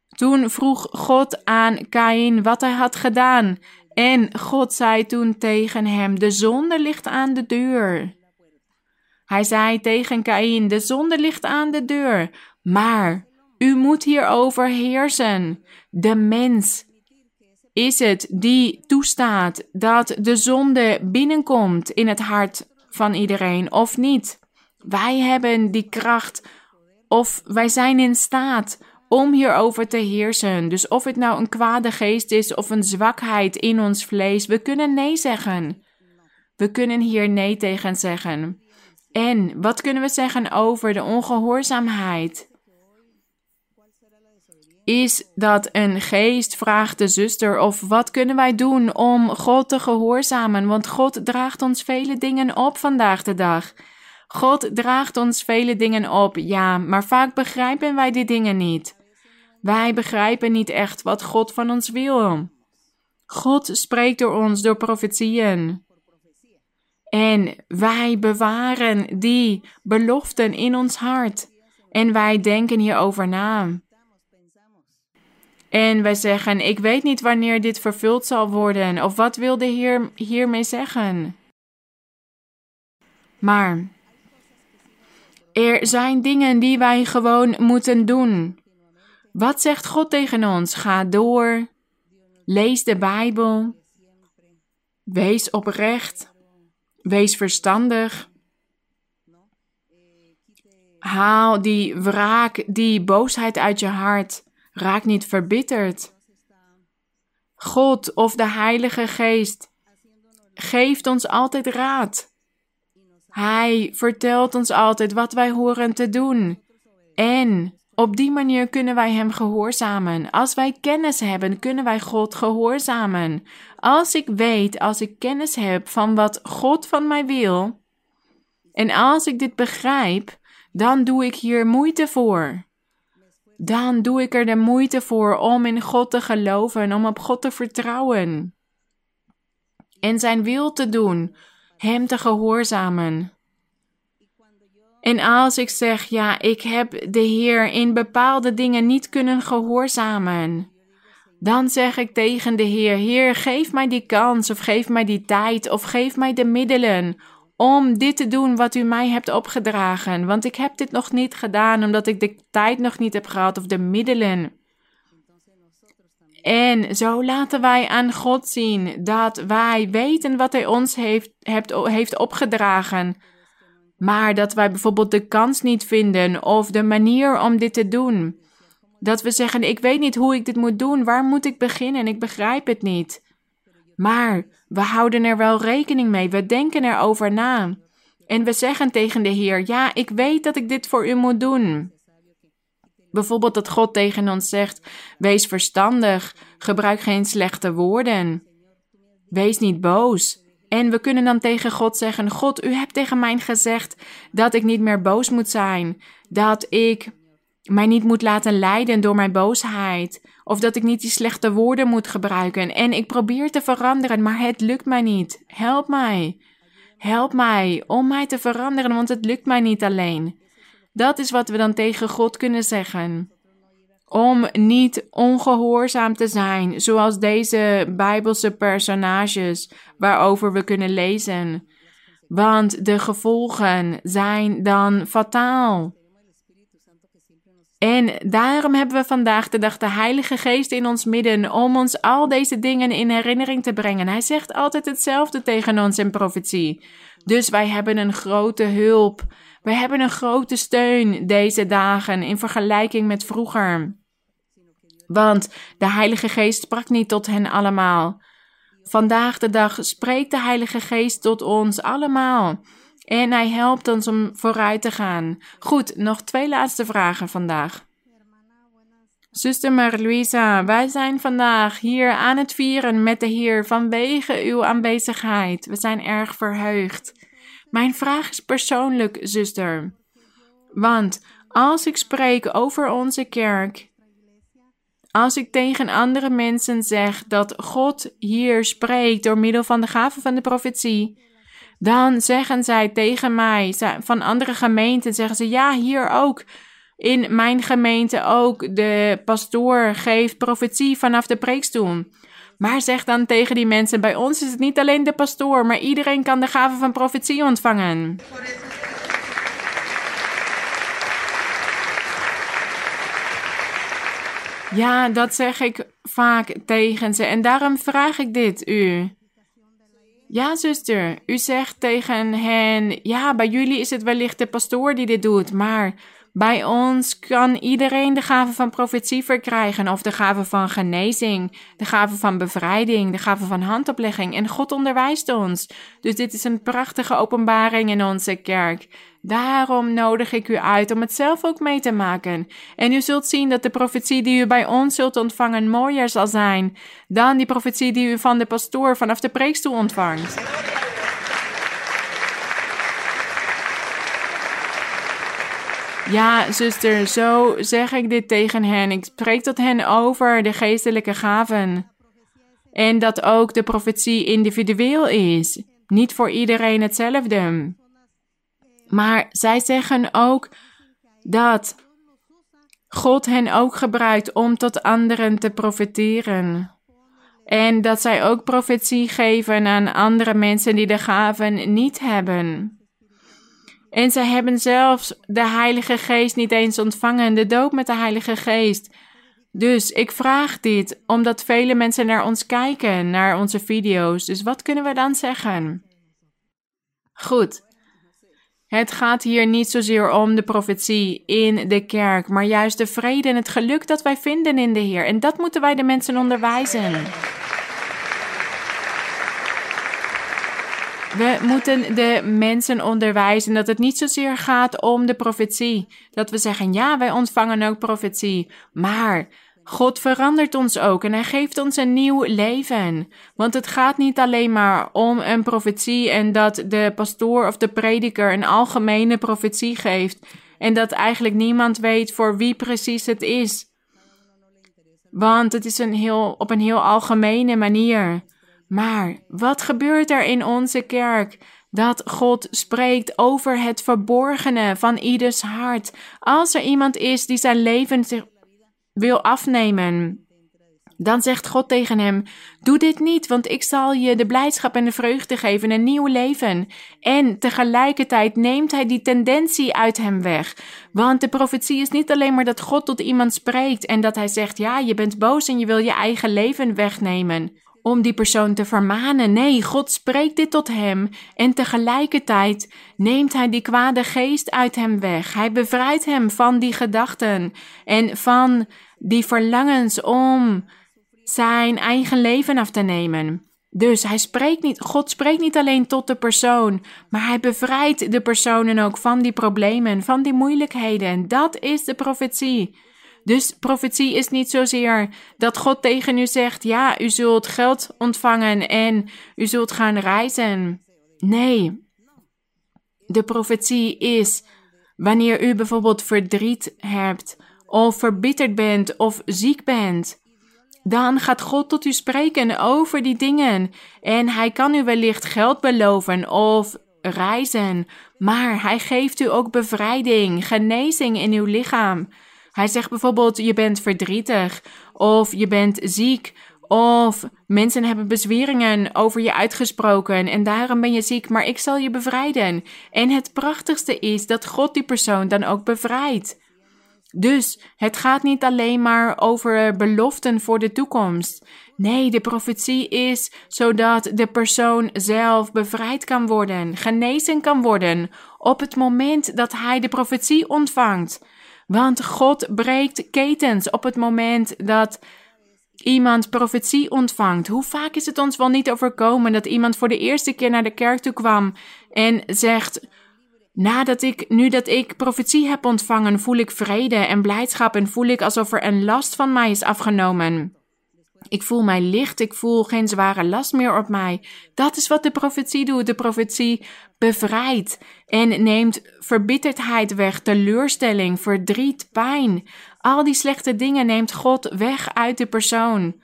Toen vroeg God aan Kain wat hij had gedaan. En God zei toen tegen hem: De zonde ligt aan de deur. Hij zei tegen Kain: De zonde ligt aan de deur, maar u moet hierover heersen. De mens is het die toestaat dat de zonde binnenkomt in het hart van iedereen of niet. Wij hebben die kracht of wij zijn in staat om hierover te heersen. Dus of het nou een kwade geest is of een zwakheid in ons vlees, we kunnen nee zeggen. We kunnen hier nee tegen zeggen. En wat kunnen we zeggen over de ongehoorzaamheid? Is dat een geest, vraagt de zuster, of wat kunnen wij doen om God te gehoorzamen? Want God draagt ons vele dingen op vandaag de dag. God draagt ons vele dingen op, ja, maar vaak begrijpen wij die dingen niet. Wij begrijpen niet echt wat God van ons wil. God spreekt door ons door profetieën. En wij bewaren die beloften in ons hart. En wij denken hierover na. En wij zeggen: Ik weet niet wanneer dit vervuld zal worden, of wat wil de Heer hiermee zeggen? Maar er zijn dingen die wij gewoon moeten doen. Wat zegt God tegen ons? Ga door. Lees de Bijbel. Wees oprecht. Wees verstandig. Haal die wraak, die boosheid uit je hart. Raak niet verbitterd. God of de Heilige Geest geeft ons altijd raad. Hij vertelt ons altijd wat wij horen te doen. En op die manier kunnen wij Hem gehoorzamen. Als wij kennis hebben, kunnen wij God gehoorzamen. Als ik weet, als ik kennis heb van wat God van mij wil, en als ik dit begrijp, dan doe ik hier moeite voor. Dan doe ik er de moeite voor om in God te geloven, om op God te vertrouwen. En Zijn wil te doen, Hem te gehoorzamen. En als ik zeg, ja, ik heb de Heer in bepaalde dingen niet kunnen gehoorzamen, dan zeg ik tegen de Heer: Heer, geef mij die kans, of geef mij die tijd, of geef mij de middelen om dit te doen wat u mij hebt opgedragen. Want ik heb dit nog niet gedaan omdat ik de tijd nog niet heb gehad of de middelen. En zo laten wij aan God zien dat wij weten wat Hij ons heeft, heeft opgedragen maar dat wij bijvoorbeeld de kans niet vinden of de manier om dit te doen. Dat we zeggen: Ik weet niet hoe ik dit moet doen, waar moet ik beginnen? Ik begrijp het niet. Maar we houden er wel rekening mee, we denken erover na. En we zeggen tegen de Heer: Ja, ik weet dat ik dit voor u moet doen. Bijvoorbeeld dat God tegen ons zegt: Wees verstandig, gebruik geen slechte woorden. Wees niet boos. En we kunnen dan tegen God zeggen: God, u hebt tegen mij gezegd dat ik niet meer boos moet zijn. Dat ik mij niet moet laten leiden door mijn boosheid. Of dat ik niet die slechte woorden moet gebruiken. En ik probeer te veranderen, maar het lukt mij niet. Help mij. Help mij om mij te veranderen, want het lukt mij niet alleen. Dat is wat we dan tegen God kunnen zeggen om niet ongehoorzaam te zijn, zoals deze Bijbelse personages waarover we kunnen lezen. Want de gevolgen zijn dan fataal. En daarom hebben we vandaag de dag de Heilige Geest in ons midden om ons al deze dingen in herinnering te brengen. Hij zegt altijd hetzelfde tegen ons in profetie. Dus wij hebben een grote hulp. Wij hebben een grote steun deze dagen in vergelijking met vroeger. Want de Heilige Geest sprak niet tot hen allemaal. Vandaag de dag spreekt de Heilige Geest tot ons allemaal. En hij helpt ons om vooruit te gaan. Goed, nog twee laatste vragen vandaag. Zuster Marie-Louisa, wij zijn vandaag hier aan het vieren met de Heer vanwege uw aanwezigheid. We zijn erg verheugd. Mijn vraag is persoonlijk, zuster. Want als ik spreek over onze kerk, als ik tegen andere mensen zeg dat God hier spreekt door middel van de gave van de profetie, dan zeggen zij tegen mij, van andere gemeenten, zeggen ze ja, hier ook. In mijn gemeente ook. De pastoor geeft profetie vanaf de preekstoel. Maar zeg dan tegen die mensen: bij ons is het niet alleen de pastoor, maar iedereen kan de gave van profetie ontvangen. Ja, dat zeg ik vaak tegen ze en daarom vraag ik dit u. Ja, zuster, u zegt tegen hen: ja, bij jullie is het wellicht de pastoor die dit doet, maar bij ons kan iedereen de gave van profetie verkrijgen, of de gave van genezing, de gave van bevrijding, de gave van handoplegging. En God onderwijst ons. Dus dit is een prachtige openbaring in onze kerk. Daarom nodig ik u uit om het zelf ook mee te maken. En u zult zien dat de profetie die u bij ons zult ontvangen mooier zal zijn dan die profetie die u van de pastoor vanaf de preekstoel ontvangt. Ja, zuster, zo zeg ik dit tegen hen. Ik spreek tot hen over de geestelijke gaven. En dat ook de profetie individueel is. Niet voor iedereen hetzelfde. Maar zij zeggen ook dat God hen ook gebruikt om tot anderen te profeteren. En dat zij ook profetie geven aan andere mensen die de gaven niet hebben. En zij hebben zelfs de Heilige Geest niet eens ontvangen, de doop met de Heilige Geest. Dus ik vraag dit omdat vele mensen naar ons kijken, naar onze video's. Dus wat kunnen we dan zeggen? Goed. Het gaat hier niet zozeer om de profetie in de kerk, maar juist de vrede en het geluk dat wij vinden in de Heer. En dat moeten wij de mensen onderwijzen. We moeten de mensen onderwijzen dat het niet zozeer gaat om de profetie. Dat we zeggen, ja, wij ontvangen ook profetie. Maar God verandert ons ook en Hij geeft ons een nieuw leven. Want het gaat niet alleen maar om een profetie en dat de pastoor of de prediker een algemene profetie geeft. En dat eigenlijk niemand weet voor wie precies het is. Want het is een heel, op een heel algemene manier. Maar wat gebeurt er in onze kerk? Dat God spreekt over het verborgene van ieders hart. Als er iemand is die zijn leven zich wil afnemen, dan zegt God tegen hem: Doe dit niet, want ik zal je de blijdschap en de vreugde geven, een nieuw leven. En tegelijkertijd neemt hij die tendentie uit hem weg. Want de profetie is niet alleen maar dat God tot iemand spreekt en dat hij zegt: Ja, je bent boos en je wil je eigen leven wegnemen om die persoon te vermanen. Nee, God spreekt dit tot hem en tegelijkertijd neemt hij die kwade geest uit hem weg. Hij bevrijdt hem van die gedachten en van die verlangens om zijn eigen leven af te nemen. Dus hij spreekt niet, God spreekt niet alleen tot de persoon, maar hij bevrijdt de personen ook van die problemen, van die moeilijkheden. Dat is de profetie. Dus profetie is niet zozeer dat God tegen u zegt: ja, u zult geld ontvangen en u zult gaan reizen. Nee, de profetie is wanneer u bijvoorbeeld verdriet hebt, of verbitterd bent, of ziek bent. Dan gaat God tot u spreken over die dingen. En hij kan u wellicht geld beloven of reizen. Maar hij geeft u ook bevrijding, genezing in uw lichaam. Hij zegt bijvoorbeeld: je bent verdrietig, of je bent ziek, of mensen hebben bezweringen over je uitgesproken en daarom ben je ziek, maar ik zal je bevrijden. En het prachtigste is dat God die persoon dan ook bevrijdt. Dus het gaat niet alleen maar over beloften voor de toekomst. Nee, de profetie is zodat de persoon zelf bevrijd kan worden, genezen kan worden op het moment dat hij de profetie ontvangt. Want God breekt ketens op het moment dat iemand profetie ontvangt. Hoe vaak is het ons wel niet overkomen dat iemand voor de eerste keer naar de kerk toe kwam en zegt: Nadat ik, nu dat ik profetie heb ontvangen, voel ik vrede en blijdschap en voel ik alsof er een last van mij is afgenomen. Ik voel mij licht, ik voel geen zware last meer op mij. Dat is wat de profetie doet. De profetie bevrijdt en neemt verbitterdheid weg, teleurstelling, verdriet, pijn. Al die slechte dingen neemt God weg uit de persoon.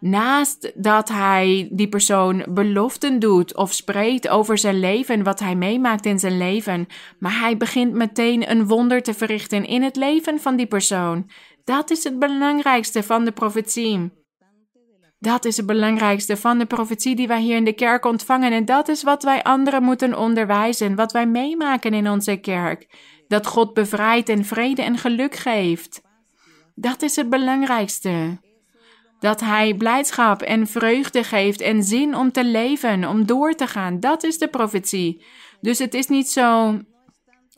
Naast dat hij die persoon beloften doet of spreekt over zijn leven, wat hij meemaakt in zijn leven, maar hij begint meteen een wonder te verrichten in het leven van die persoon. Dat is het belangrijkste van de profetie. Dat is het belangrijkste van de profetie die wij hier in de kerk ontvangen. En dat is wat wij anderen moeten onderwijzen, wat wij meemaken in onze kerk. Dat God bevrijdt en vrede en geluk geeft. Dat is het belangrijkste. Dat Hij blijdschap en vreugde geeft en zin om te leven, om door te gaan. Dat is de profetie. Dus het is niet zo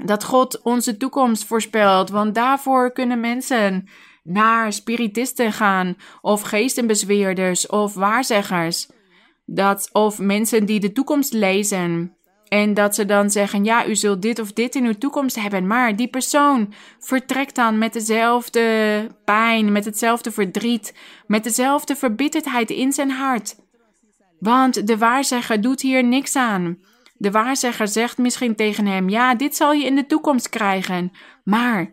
dat God onze toekomst voorspelt, want daarvoor kunnen mensen naar spiritisten gaan, of geestenbezweerders, of waarzeggers. Dat, of mensen die de toekomst lezen. En dat ze dan zeggen: Ja, u zult dit of dit in uw toekomst hebben. Maar die persoon vertrekt dan met dezelfde pijn, met hetzelfde verdriet, met dezelfde verbitterdheid in zijn hart. Want de waarzegger doet hier niks aan. De waarzegger zegt misschien tegen hem: Ja, dit zal je in de toekomst krijgen. Maar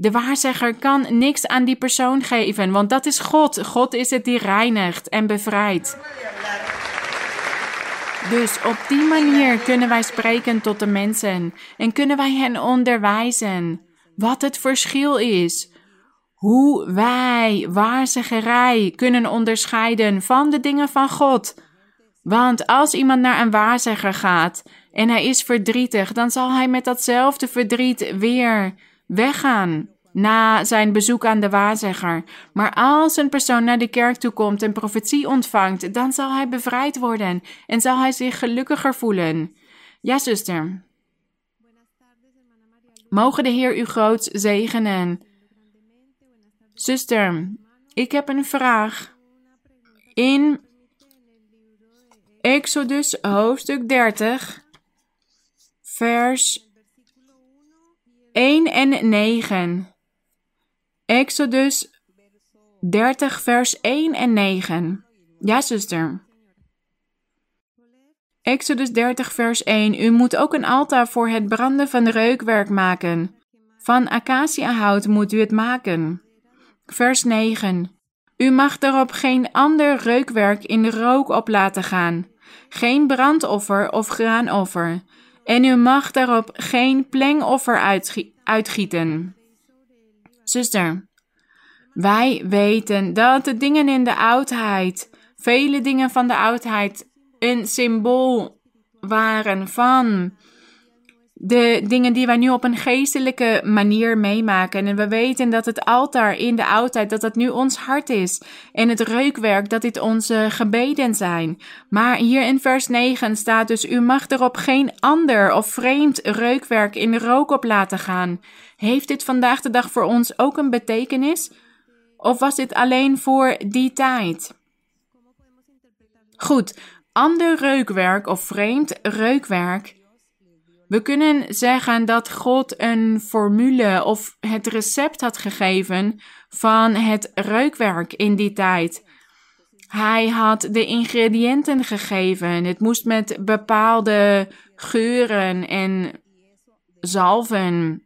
de waarzegger kan niks aan die persoon geven, want dat is God. God is het die reinigt en bevrijdt. Dus op die manier kunnen wij spreken tot de mensen en kunnen wij hen onderwijzen wat het verschil is. Hoe wij waarzeggerij kunnen onderscheiden van de dingen van God. Want als iemand naar een waarzegger gaat en hij is verdrietig, dan zal hij met datzelfde verdriet weer weggaan na zijn bezoek aan de waarzegger. Maar als een persoon naar de kerk toe komt en profetie ontvangt, dan zal hij bevrijd worden en zal hij zich gelukkiger voelen. Ja, zuster. Mogen de Heer u groot zegenen. Zuster, ik heb een vraag. In Exodus hoofdstuk 30, vers 1 en 9. Exodus 30, vers 1 en 9. Ja, zuster. Exodus 30, vers 1. U moet ook een altaar voor het branden van reukwerk maken. Van acaciahout moet u het maken. Vers 9. U mag daarop geen ander reukwerk in rook op laten gaan. Geen brandoffer of graanoffer. En u mag daarop geen plengoffer uitgieten. Zuster, wij weten dat de dingen in de oudheid, vele dingen van de oudheid, een symbool waren van de dingen die wij nu op een geestelijke manier meemaken. En we weten dat het altaar in de oudheid, dat dat nu ons hart is. En het reukwerk, dat dit onze gebeden zijn. Maar hier in vers 9 staat dus, u mag erop geen ander of vreemd reukwerk in rook op laten gaan. Heeft dit vandaag de dag voor ons ook een betekenis? Of was dit alleen voor die tijd? Goed, ander reukwerk of vreemd reukwerk we kunnen zeggen dat God een formule of het recept had gegeven van het reukwerk in die tijd. Hij had de ingrediënten gegeven. Het moest met bepaalde geuren en zalven.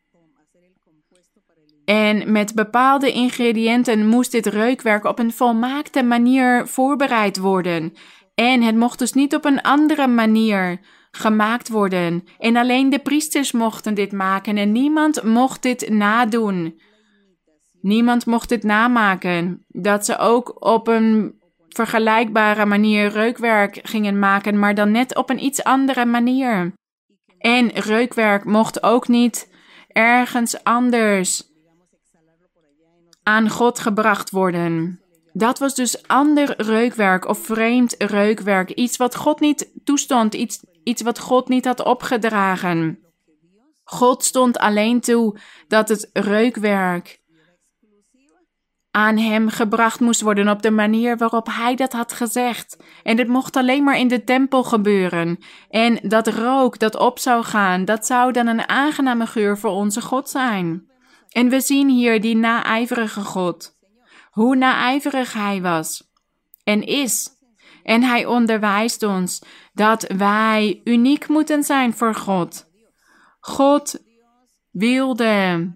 En met bepaalde ingrediënten moest dit reukwerk op een volmaakte manier voorbereid worden. En het mocht dus niet op een andere manier gemaakt worden. En alleen de priesters mochten dit maken en niemand mocht dit nadoen. Niemand mocht dit namaken. Dat ze ook op een vergelijkbare manier reukwerk gingen maken, maar dan net op een iets andere manier. En reukwerk mocht ook niet ergens anders aan God gebracht worden. Dat was dus ander reukwerk of vreemd reukwerk. Iets wat God niet toestond, iets, iets wat God niet had opgedragen. God stond alleen toe dat het reukwerk aan hem gebracht moest worden op de manier waarop hij dat had gezegd. En het mocht alleen maar in de tempel gebeuren. En dat rook dat op zou gaan, dat zou dan een aangename geur voor onze God zijn. En we zien hier die naijverige God. Hoe naijverig hij was en is. En hij onderwijst ons dat wij uniek moeten zijn voor God. God wilde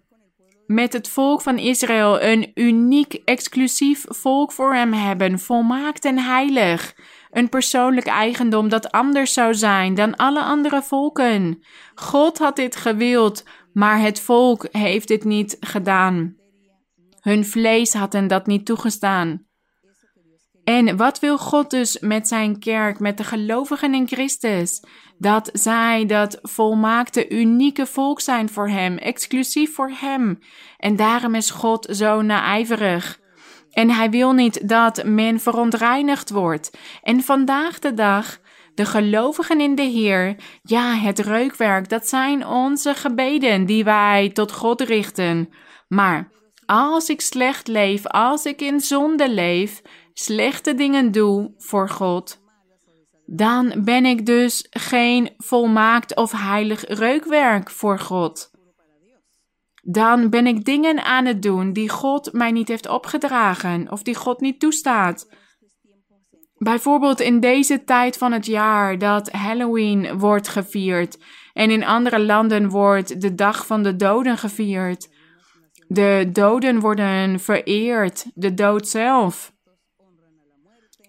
met het volk van Israël een uniek, exclusief volk voor hem hebben, volmaakt en heilig. Een persoonlijk eigendom dat anders zou zijn dan alle andere volken. God had dit gewild, maar het volk heeft dit niet gedaan. Hun vlees had hen dat niet toegestaan. En wat wil God dus met zijn kerk, met de gelovigen in Christus? Dat zij dat volmaakte, unieke volk zijn voor Hem, exclusief voor Hem. En daarom is God zo naijverig. En Hij wil niet dat men verontreinigd wordt. En vandaag de dag, de gelovigen in de Heer, ja, het reukwerk, dat zijn onze gebeden die wij tot God richten. Maar als ik slecht leef, als ik in zonde leef, slechte dingen doe voor God, dan ben ik dus geen volmaakt of heilig reukwerk voor God. Dan ben ik dingen aan het doen die God mij niet heeft opgedragen of die God niet toestaat. Bijvoorbeeld in deze tijd van het jaar dat Halloween wordt gevierd en in andere landen wordt de Dag van de Doden gevierd. De doden worden vereerd, de dood zelf.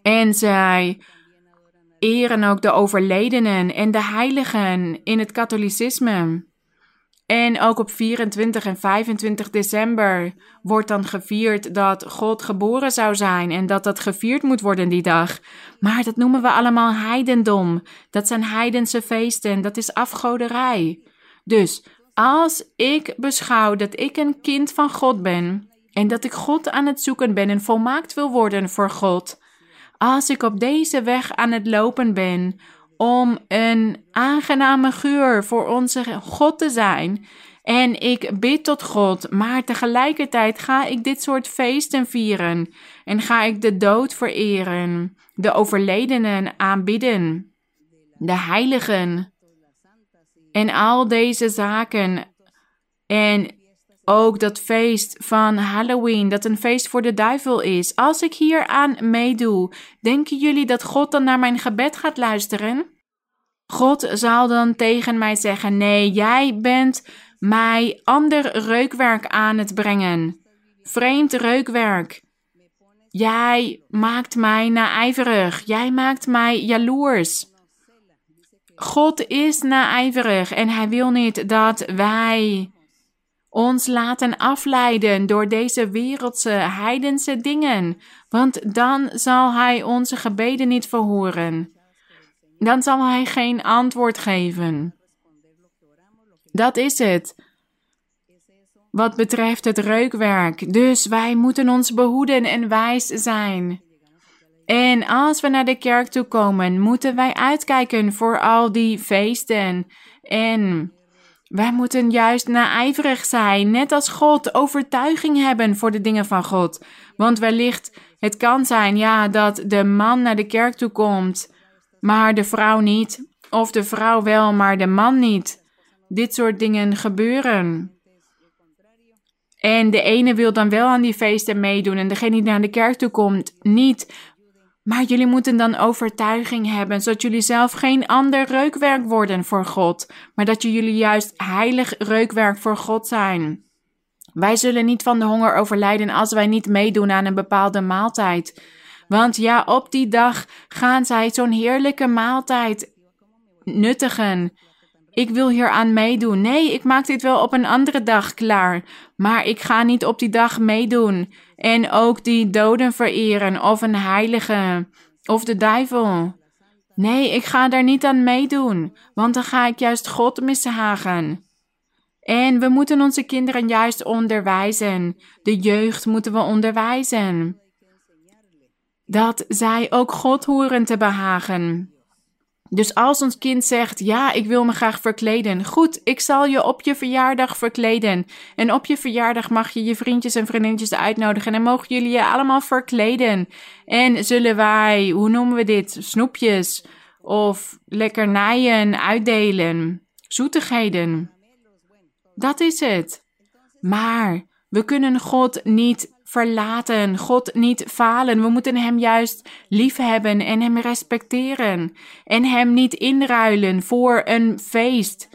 En zij eren ook de overledenen en de heiligen in het katholicisme. En ook op 24 en 25 december wordt dan gevierd dat God geboren zou zijn en dat dat gevierd moet worden die dag. Maar dat noemen we allemaal heidendom. Dat zijn heidense feesten, dat is afgoderij. Dus als ik beschouw dat ik een kind van God ben en dat ik God aan het zoeken ben en volmaakt wil worden voor God, als ik op deze weg aan het lopen ben om een aangename geur voor onze God te zijn. En ik bid tot God, maar tegelijkertijd ga ik dit soort feesten vieren en ga ik de dood vereren, de overledenen aanbidden, de heiligen en al deze zaken. En ook dat feest van Halloween, dat een feest voor de duivel is. Als ik hier aan meedoe, denken jullie dat God dan naar mijn gebed gaat luisteren? God zal dan tegen mij zeggen: Nee, jij bent mij ander reukwerk aan het brengen. Vreemd reukwerk. Jij maakt mij naijverig. Jij maakt mij jaloers. God is naijverig en hij wil niet dat wij ons laten afleiden door deze wereldse heidense dingen, want dan zal Hij onze gebeden niet verhoren. Dan zal Hij geen antwoord geven. Dat is het. Wat betreft het reukwerk. Dus wij moeten ons behoeden en wijs zijn. En als we naar de kerk toe komen, moeten wij uitkijken voor al die feesten en wij moeten juist naijverig zijn, net als God, overtuiging hebben voor de dingen van God. Want wellicht, het kan zijn, ja, dat de man naar de kerk toe komt, maar de vrouw niet. Of de vrouw wel, maar de man niet. Dit soort dingen gebeuren. En de ene wil dan wel aan die feesten meedoen en degene die naar de kerk toe komt niet. Maar jullie moeten dan overtuiging hebben, zodat jullie zelf geen ander reukwerk worden voor God, maar dat jullie juist heilig reukwerk voor God zijn. Wij zullen niet van de honger overlijden als wij niet meedoen aan een bepaalde maaltijd. Want ja, op die dag gaan zij zo'n heerlijke maaltijd nuttigen. Ik wil hier aan meedoen. Nee, ik maak dit wel op een andere dag klaar. Maar ik ga niet op die dag meedoen. En ook die doden vereren of een heilige of de duivel. Nee, ik ga daar niet aan meedoen, want dan ga ik juist God mishagen. En we moeten onze kinderen juist onderwijzen. De jeugd moeten we onderwijzen. Dat zij ook God horen te behagen. Dus als ons kind zegt: Ja, ik wil me graag verkleden. Goed, ik zal je op je verjaardag verkleden. En op je verjaardag mag je je vriendjes en vriendinnetjes uitnodigen. En mogen jullie je allemaal verkleden. En zullen wij, hoe noemen we dit? Snoepjes of lekkernijen uitdelen. Zoetigheden. Dat is het. Maar we kunnen God niet verlaten, God niet falen. We moeten Hem juist liefhebben en Hem respecteren. En Hem niet inruilen voor een feest,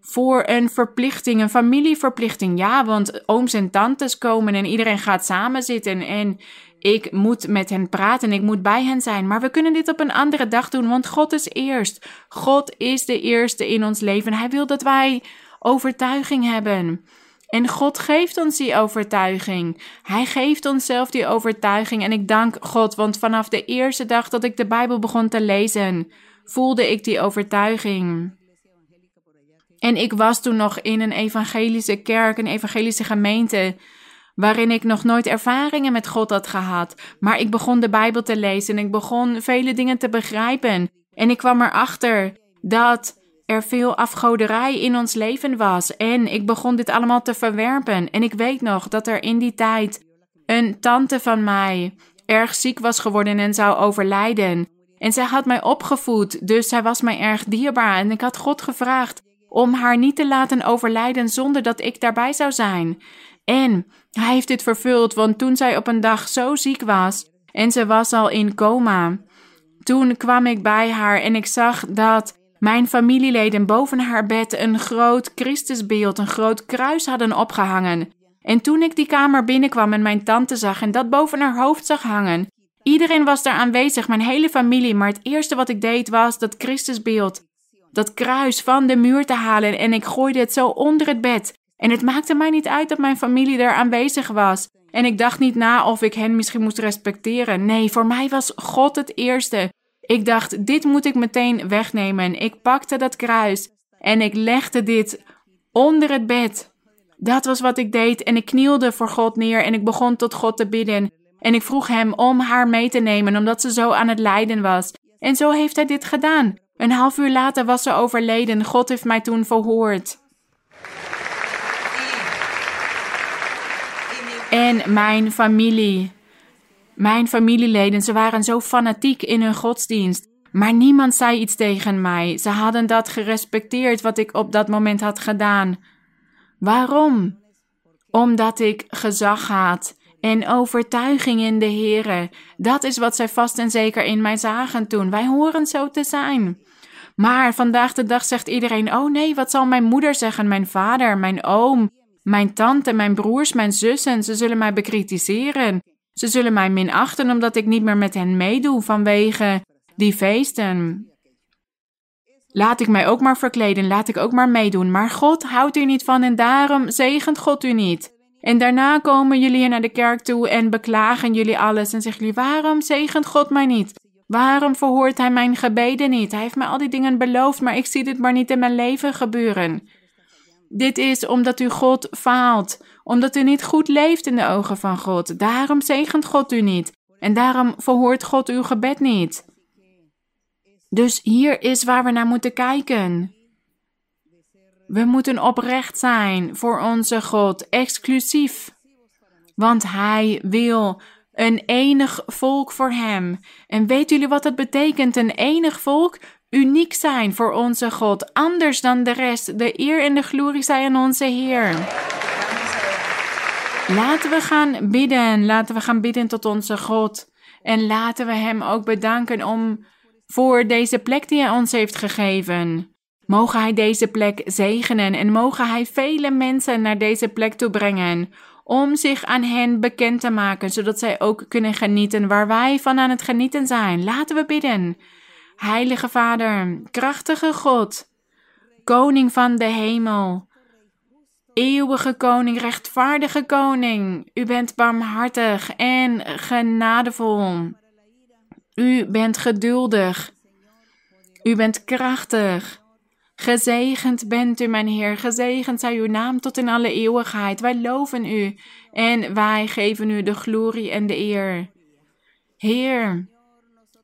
voor een verplichting, een familieverplichting. Ja, want ooms en tantes komen en iedereen gaat samen zitten en ik moet met hen praten, ik moet bij hen zijn. Maar we kunnen dit op een andere dag doen, want God is eerst. God is de eerste in ons leven. Hij wil dat wij overtuiging hebben. En God geeft ons die overtuiging. Hij geeft ons zelf die overtuiging. En ik dank God, want vanaf de eerste dag dat ik de Bijbel begon te lezen, voelde ik die overtuiging. En ik was toen nog in een evangelische kerk, een evangelische gemeente, waarin ik nog nooit ervaringen met God had gehad. Maar ik begon de Bijbel te lezen en ik begon vele dingen te begrijpen. En ik kwam erachter dat er veel afgoderij in ons leven was en ik begon dit allemaal te verwerpen. En ik weet nog dat er in die tijd een tante van mij erg ziek was geworden en zou overlijden. En zij had mij opgevoed, dus zij was mij erg dierbaar. En ik had God gevraagd om haar niet te laten overlijden zonder dat ik daarbij zou zijn. En hij heeft dit vervuld, want toen zij op een dag zo ziek was en ze was al in coma, toen kwam ik bij haar en ik zag dat mijn familieleden boven haar bed een groot Christusbeeld, een groot kruis hadden opgehangen. En toen ik die kamer binnenkwam en mijn tante zag en dat boven haar hoofd zag hangen, iedereen was daar aanwezig, mijn hele familie, maar het eerste wat ik deed was dat Christusbeeld, dat kruis van de muur te halen en ik gooide het zo onder het bed. En het maakte mij niet uit dat mijn familie daar aanwezig was. En ik dacht niet na of ik hen misschien moest respecteren. Nee, voor mij was God het eerste. Ik dacht, dit moet ik meteen wegnemen. Ik pakte dat kruis en ik legde dit onder het bed. Dat was wat ik deed en ik knielde voor God neer en ik begon tot God te bidden. En ik vroeg hem om haar mee te nemen, omdat ze zo aan het lijden was. En zo heeft hij dit gedaan. Een half uur later was ze overleden. God heeft mij toen verhoord. En mijn familie. Mijn familieleden, ze waren zo fanatiek in hun godsdienst. Maar niemand zei iets tegen mij. Ze hadden dat gerespecteerd wat ik op dat moment had gedaan. Waarom? Omdat ik gezag had en overtuiging in de Here. Dat is wat zij vast en zeker in mij zagen toen. Wij horen zo te zijn. Maar vandaag de dag zegt iedereen: Oh nee, wat zal mijn moeder zeggen, mijn vader, mijn oom, mijn tante, mijn broers, mijn zussen? Ze zullen mij bekritiseren. Ze zullen mij minachten omdat ik niet meer met hen meedoe vanwege die feesten. Laat ik mij ook maar verkleden, laat ik ook maar meedoen. Maar God houdt u niet van en daarom zegent God u niet. En daarna komen jullie naar de kerk toe en beklagen jullie alles en zeggen jullie: waarom zegent God mij niet? Waarom verhoort Hij mijn gebeden niet? Hij heeft mij al die dingen beloofd, maar ik zie dit maar niet in mijn leven gebeuren. Dit is omdat u God faalt, omdat u niet goed leeft in de ogen van God. Daarom zegent God u niet en daarom verhoort God uw gebed niet. Dus hier is waar we naar moeten kijken. We moeten oprecht zijn voor onze God, exclusief. Want Hij wil een enig volk voor Hem. En weten jullie wat dat betekent, een enig volk? Uniek zijn voor onze God, anders dan de rest. De eer en de glorie zijn aan onze Heer. Laten we gaan bidden. Laten we gaan bidden tot onze God. En laten we Hem ook bedanken om voor deze plek die Hij ons heeft gegeven. Mogen Hij deze plek zegenen en mogen Hij vele mensen naar deze plek toe brengen. Om zich aan hen bekend te maken, zodat zij ook kunnen genieten waar wij van aan het genieten zijn. Laten we bidden. Heilige Vader, krachtige God, Koning van de hemel. Eeuwige koning, rechtvaardige koning, u bent barmhartig en genadevol. U bent geduldig. U bent krachtig. Gezegend bent u, mijn Heer. Gezegend zij uw naam tot in alle eeuwigheid. Wij loven u en wij geven u de glorie en de eer. Heer,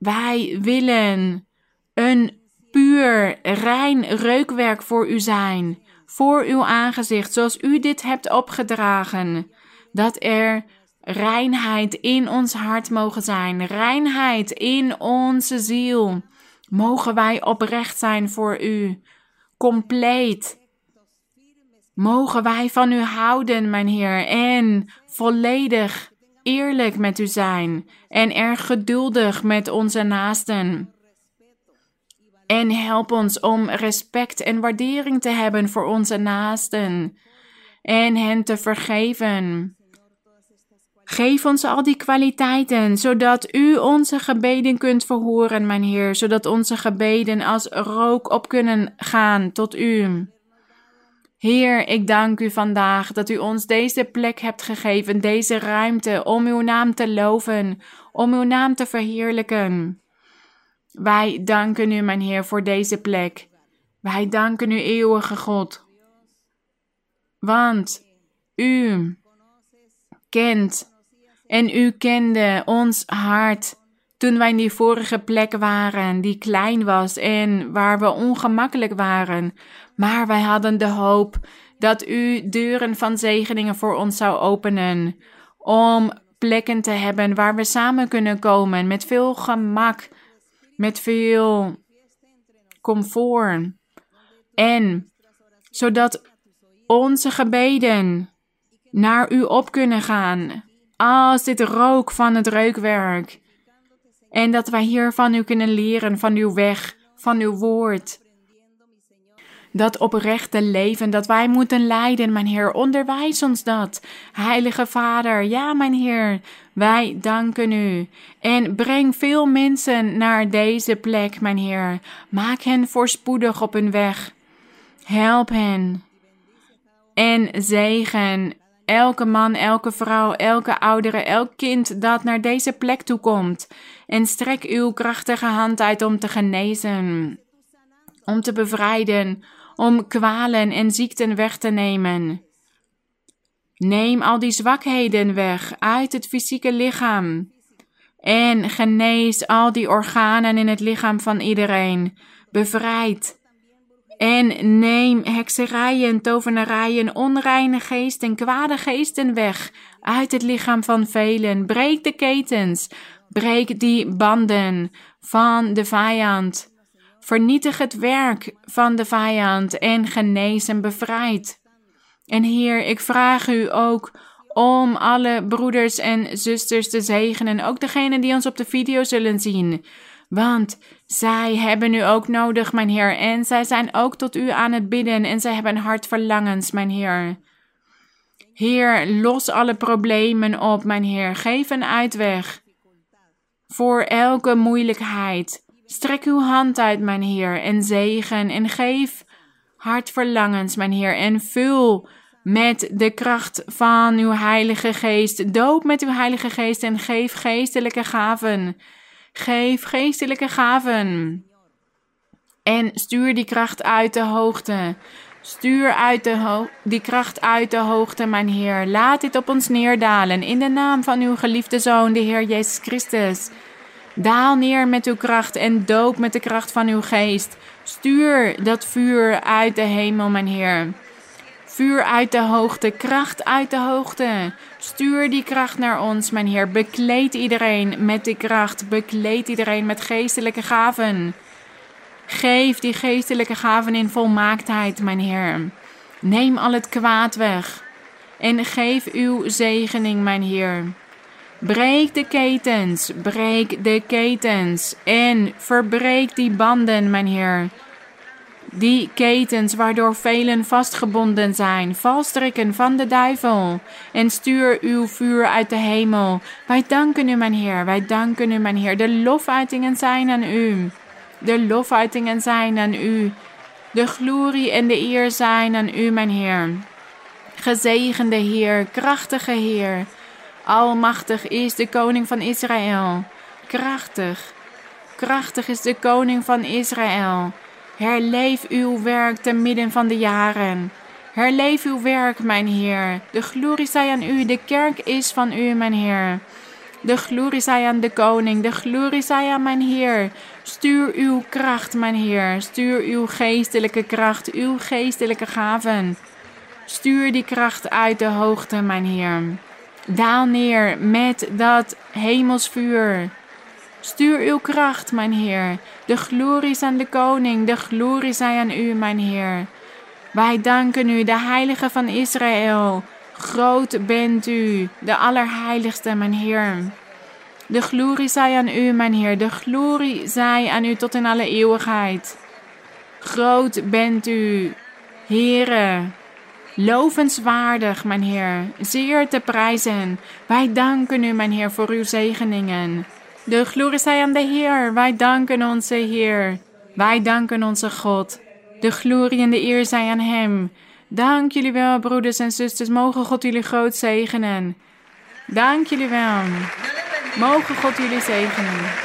wij willen een puur, rein reukwerk voor u zijn, voor uw aangezicht, zoals u dit hebt opgedragen. Dat er reinheid in ons hart mogen zijn, reinheid in onze ziel. Mogen wij oprecht zijn voor u, compleet. Mogen wij van u houden, mijn Heer, en volledig eerlijk met u zijn en erg geduldig met onze naasten. En help ons om respect en waardering te hebben voor onze naasten en hen te vergeven. Geef ons al die kwaliteiten, zodat u onze gebeden kunt verhoren, mijn Heer, zodat onze gebeden als rook op kunnen gaan tot u. Heer, ik dank u vandaag dat u ons deze plek hebt gegeven, deze ruimte om uw naam te loven, om uw naam te verheerlijken. Wij danken u, mijn Heer, voor deze plek. Wij danken u, eeuwige God. Want u kent en u kende ons hart toen wij in die vorige plek waren, die klein was en waar we ongemakkelijk waren. Maar wij hadden de hoop dat u deuren van zegeningen voor ons zou openen. Om plekken te hebben waar we samen kunnen komen met veel gemak, met veel comfort. En zodat onze gebeden naar u op kunnen gaan. Als dit rook van het reukwerk. En dat wij hier van u kunnen leren, van uw weg, van uw woord. Dat oprechte leven dat wij moeten leiden, mijn Heer, onderwijs ons dat. Heilige Vader, ja, mijn Heer, wij danken u. En breng veel mensen naar deze plek, mijn Heer. Maak hen voorspoedig op hun weg. Help hen. En zegen elke man, elke vrouw, elke oudere, elk kind dat naar deze plek toe komt. En strek uw krachtige hand uit om te genezen, om te bevrijden, om kwalen en ziekten weg te nemen. Neem al die zwakheden weg uit het fysieke lichaam. En genees al die organen in het lichaam van iedereen. Bevrijd. En neem hekserijen, tovenarijen, onreine geesten, kwade geesten weg uit het lichaam van velen. Breek de ketens. Breek die banden van de vijand. Vernietig het werk van de vijand en genees en bevrijd. En Heer, ik vraag u ook om alle broeders en zusters te zegenen, ook degenen die ons op de video zullen zien. Want zij hebben u ook nodig, mijn Heer, en zij zijn ook tot u aan het bidden en zij hebben hartverlangens, mijn Heer. Heer, los alle problemen op, mijn Heer. Geef een uitweg voor elke moeilijkheid. Strek uw hand uit, mijn Heer, en zegen en geef hartverlangens, mijn Heer, en vul met de kracht van uw Heilige Geest. Doop met uw Heilige Geest en geef geestelijke gaven. Geef geestelijke gaven. En stuur die kracht uit de hoogte. Stuur uit de die kracht uit de hoogte, mijn Heer. Laat dit op ons neerdalen in de naam van uw geliefde Zoon, de Heer Jezus Christus. Daal neer met uw kracht en doop met de kracht van uw geest. Stuur dat vuur uit de hemel, mijn Heer. Vuur uit de hoogte, kracht uit de hoogte. Stuur die kracht naar ons, mijn Heer. Bekleed iedereen met die kracht. Bekleed iedereen met geestelijke gaven. Geef die geestelijke gaven in volmaaktheid, mijn Heer. Neem al het kwaad weg. En geef uw zegening, mijn Heer. Breek de ketens, breek de ketens en verbreek die banden, mijn Heer. Die ketens waardoor velen vastgebonden zijn, valstrikken van de duivel. En stuur uw vuur uit de hemel. Wij danken u, mijn Heer, wij danken u, mijn Heer. De lofuitingen zijn aan u. De lofuitingen zijn aan u. De glorie en de eer zijn aan u, mijn Heer. Gezegende Heer, krachtige Heer. Almachtig is de koning van Israël. Krachtig. Krachtig is de koning van Israël. Herleef uw werk te midden van de jaren. Herleef uw werk, mijn Heer. De glorie zij aan u, de kerk is van u, mijn Heer. De glorie zij aan de koning, de glorie zij aan mijn Heer. Stuur uw kracht, mijn Heer. Stuur uw geestelijke kracht, uw geestelijke gaven. Stuur die kracht uit de hoogte, mijn Heer. Daal neer met dat hemelsvuur. Stuur uw kracht, mijn Heer. De glorie is aan de koning, de glorie zij aan u, mijn Heer. Wij danken u, de heilige van Israël. Groot bent u, de allerheiligste, mijn Heer. De glorie zij aan u, mijn Heer. De glorie zij aan u tot in alle eeuwigheid. Groot bent u, Heere. Lovenswaardig, mijn Heer. Zeer te prijzen. Wij danken u, mijn Heer, voor uw zegeningen. De glorie zij aan de Heer. Wij danken onze Heer. Wij danken onze God. De glorie en de eer zij aan Hem. Dank jullie wel, broeders en zusters. Mogen God jullie groot zegenen. Dank jullie wel. Mogen God jullie zegenen.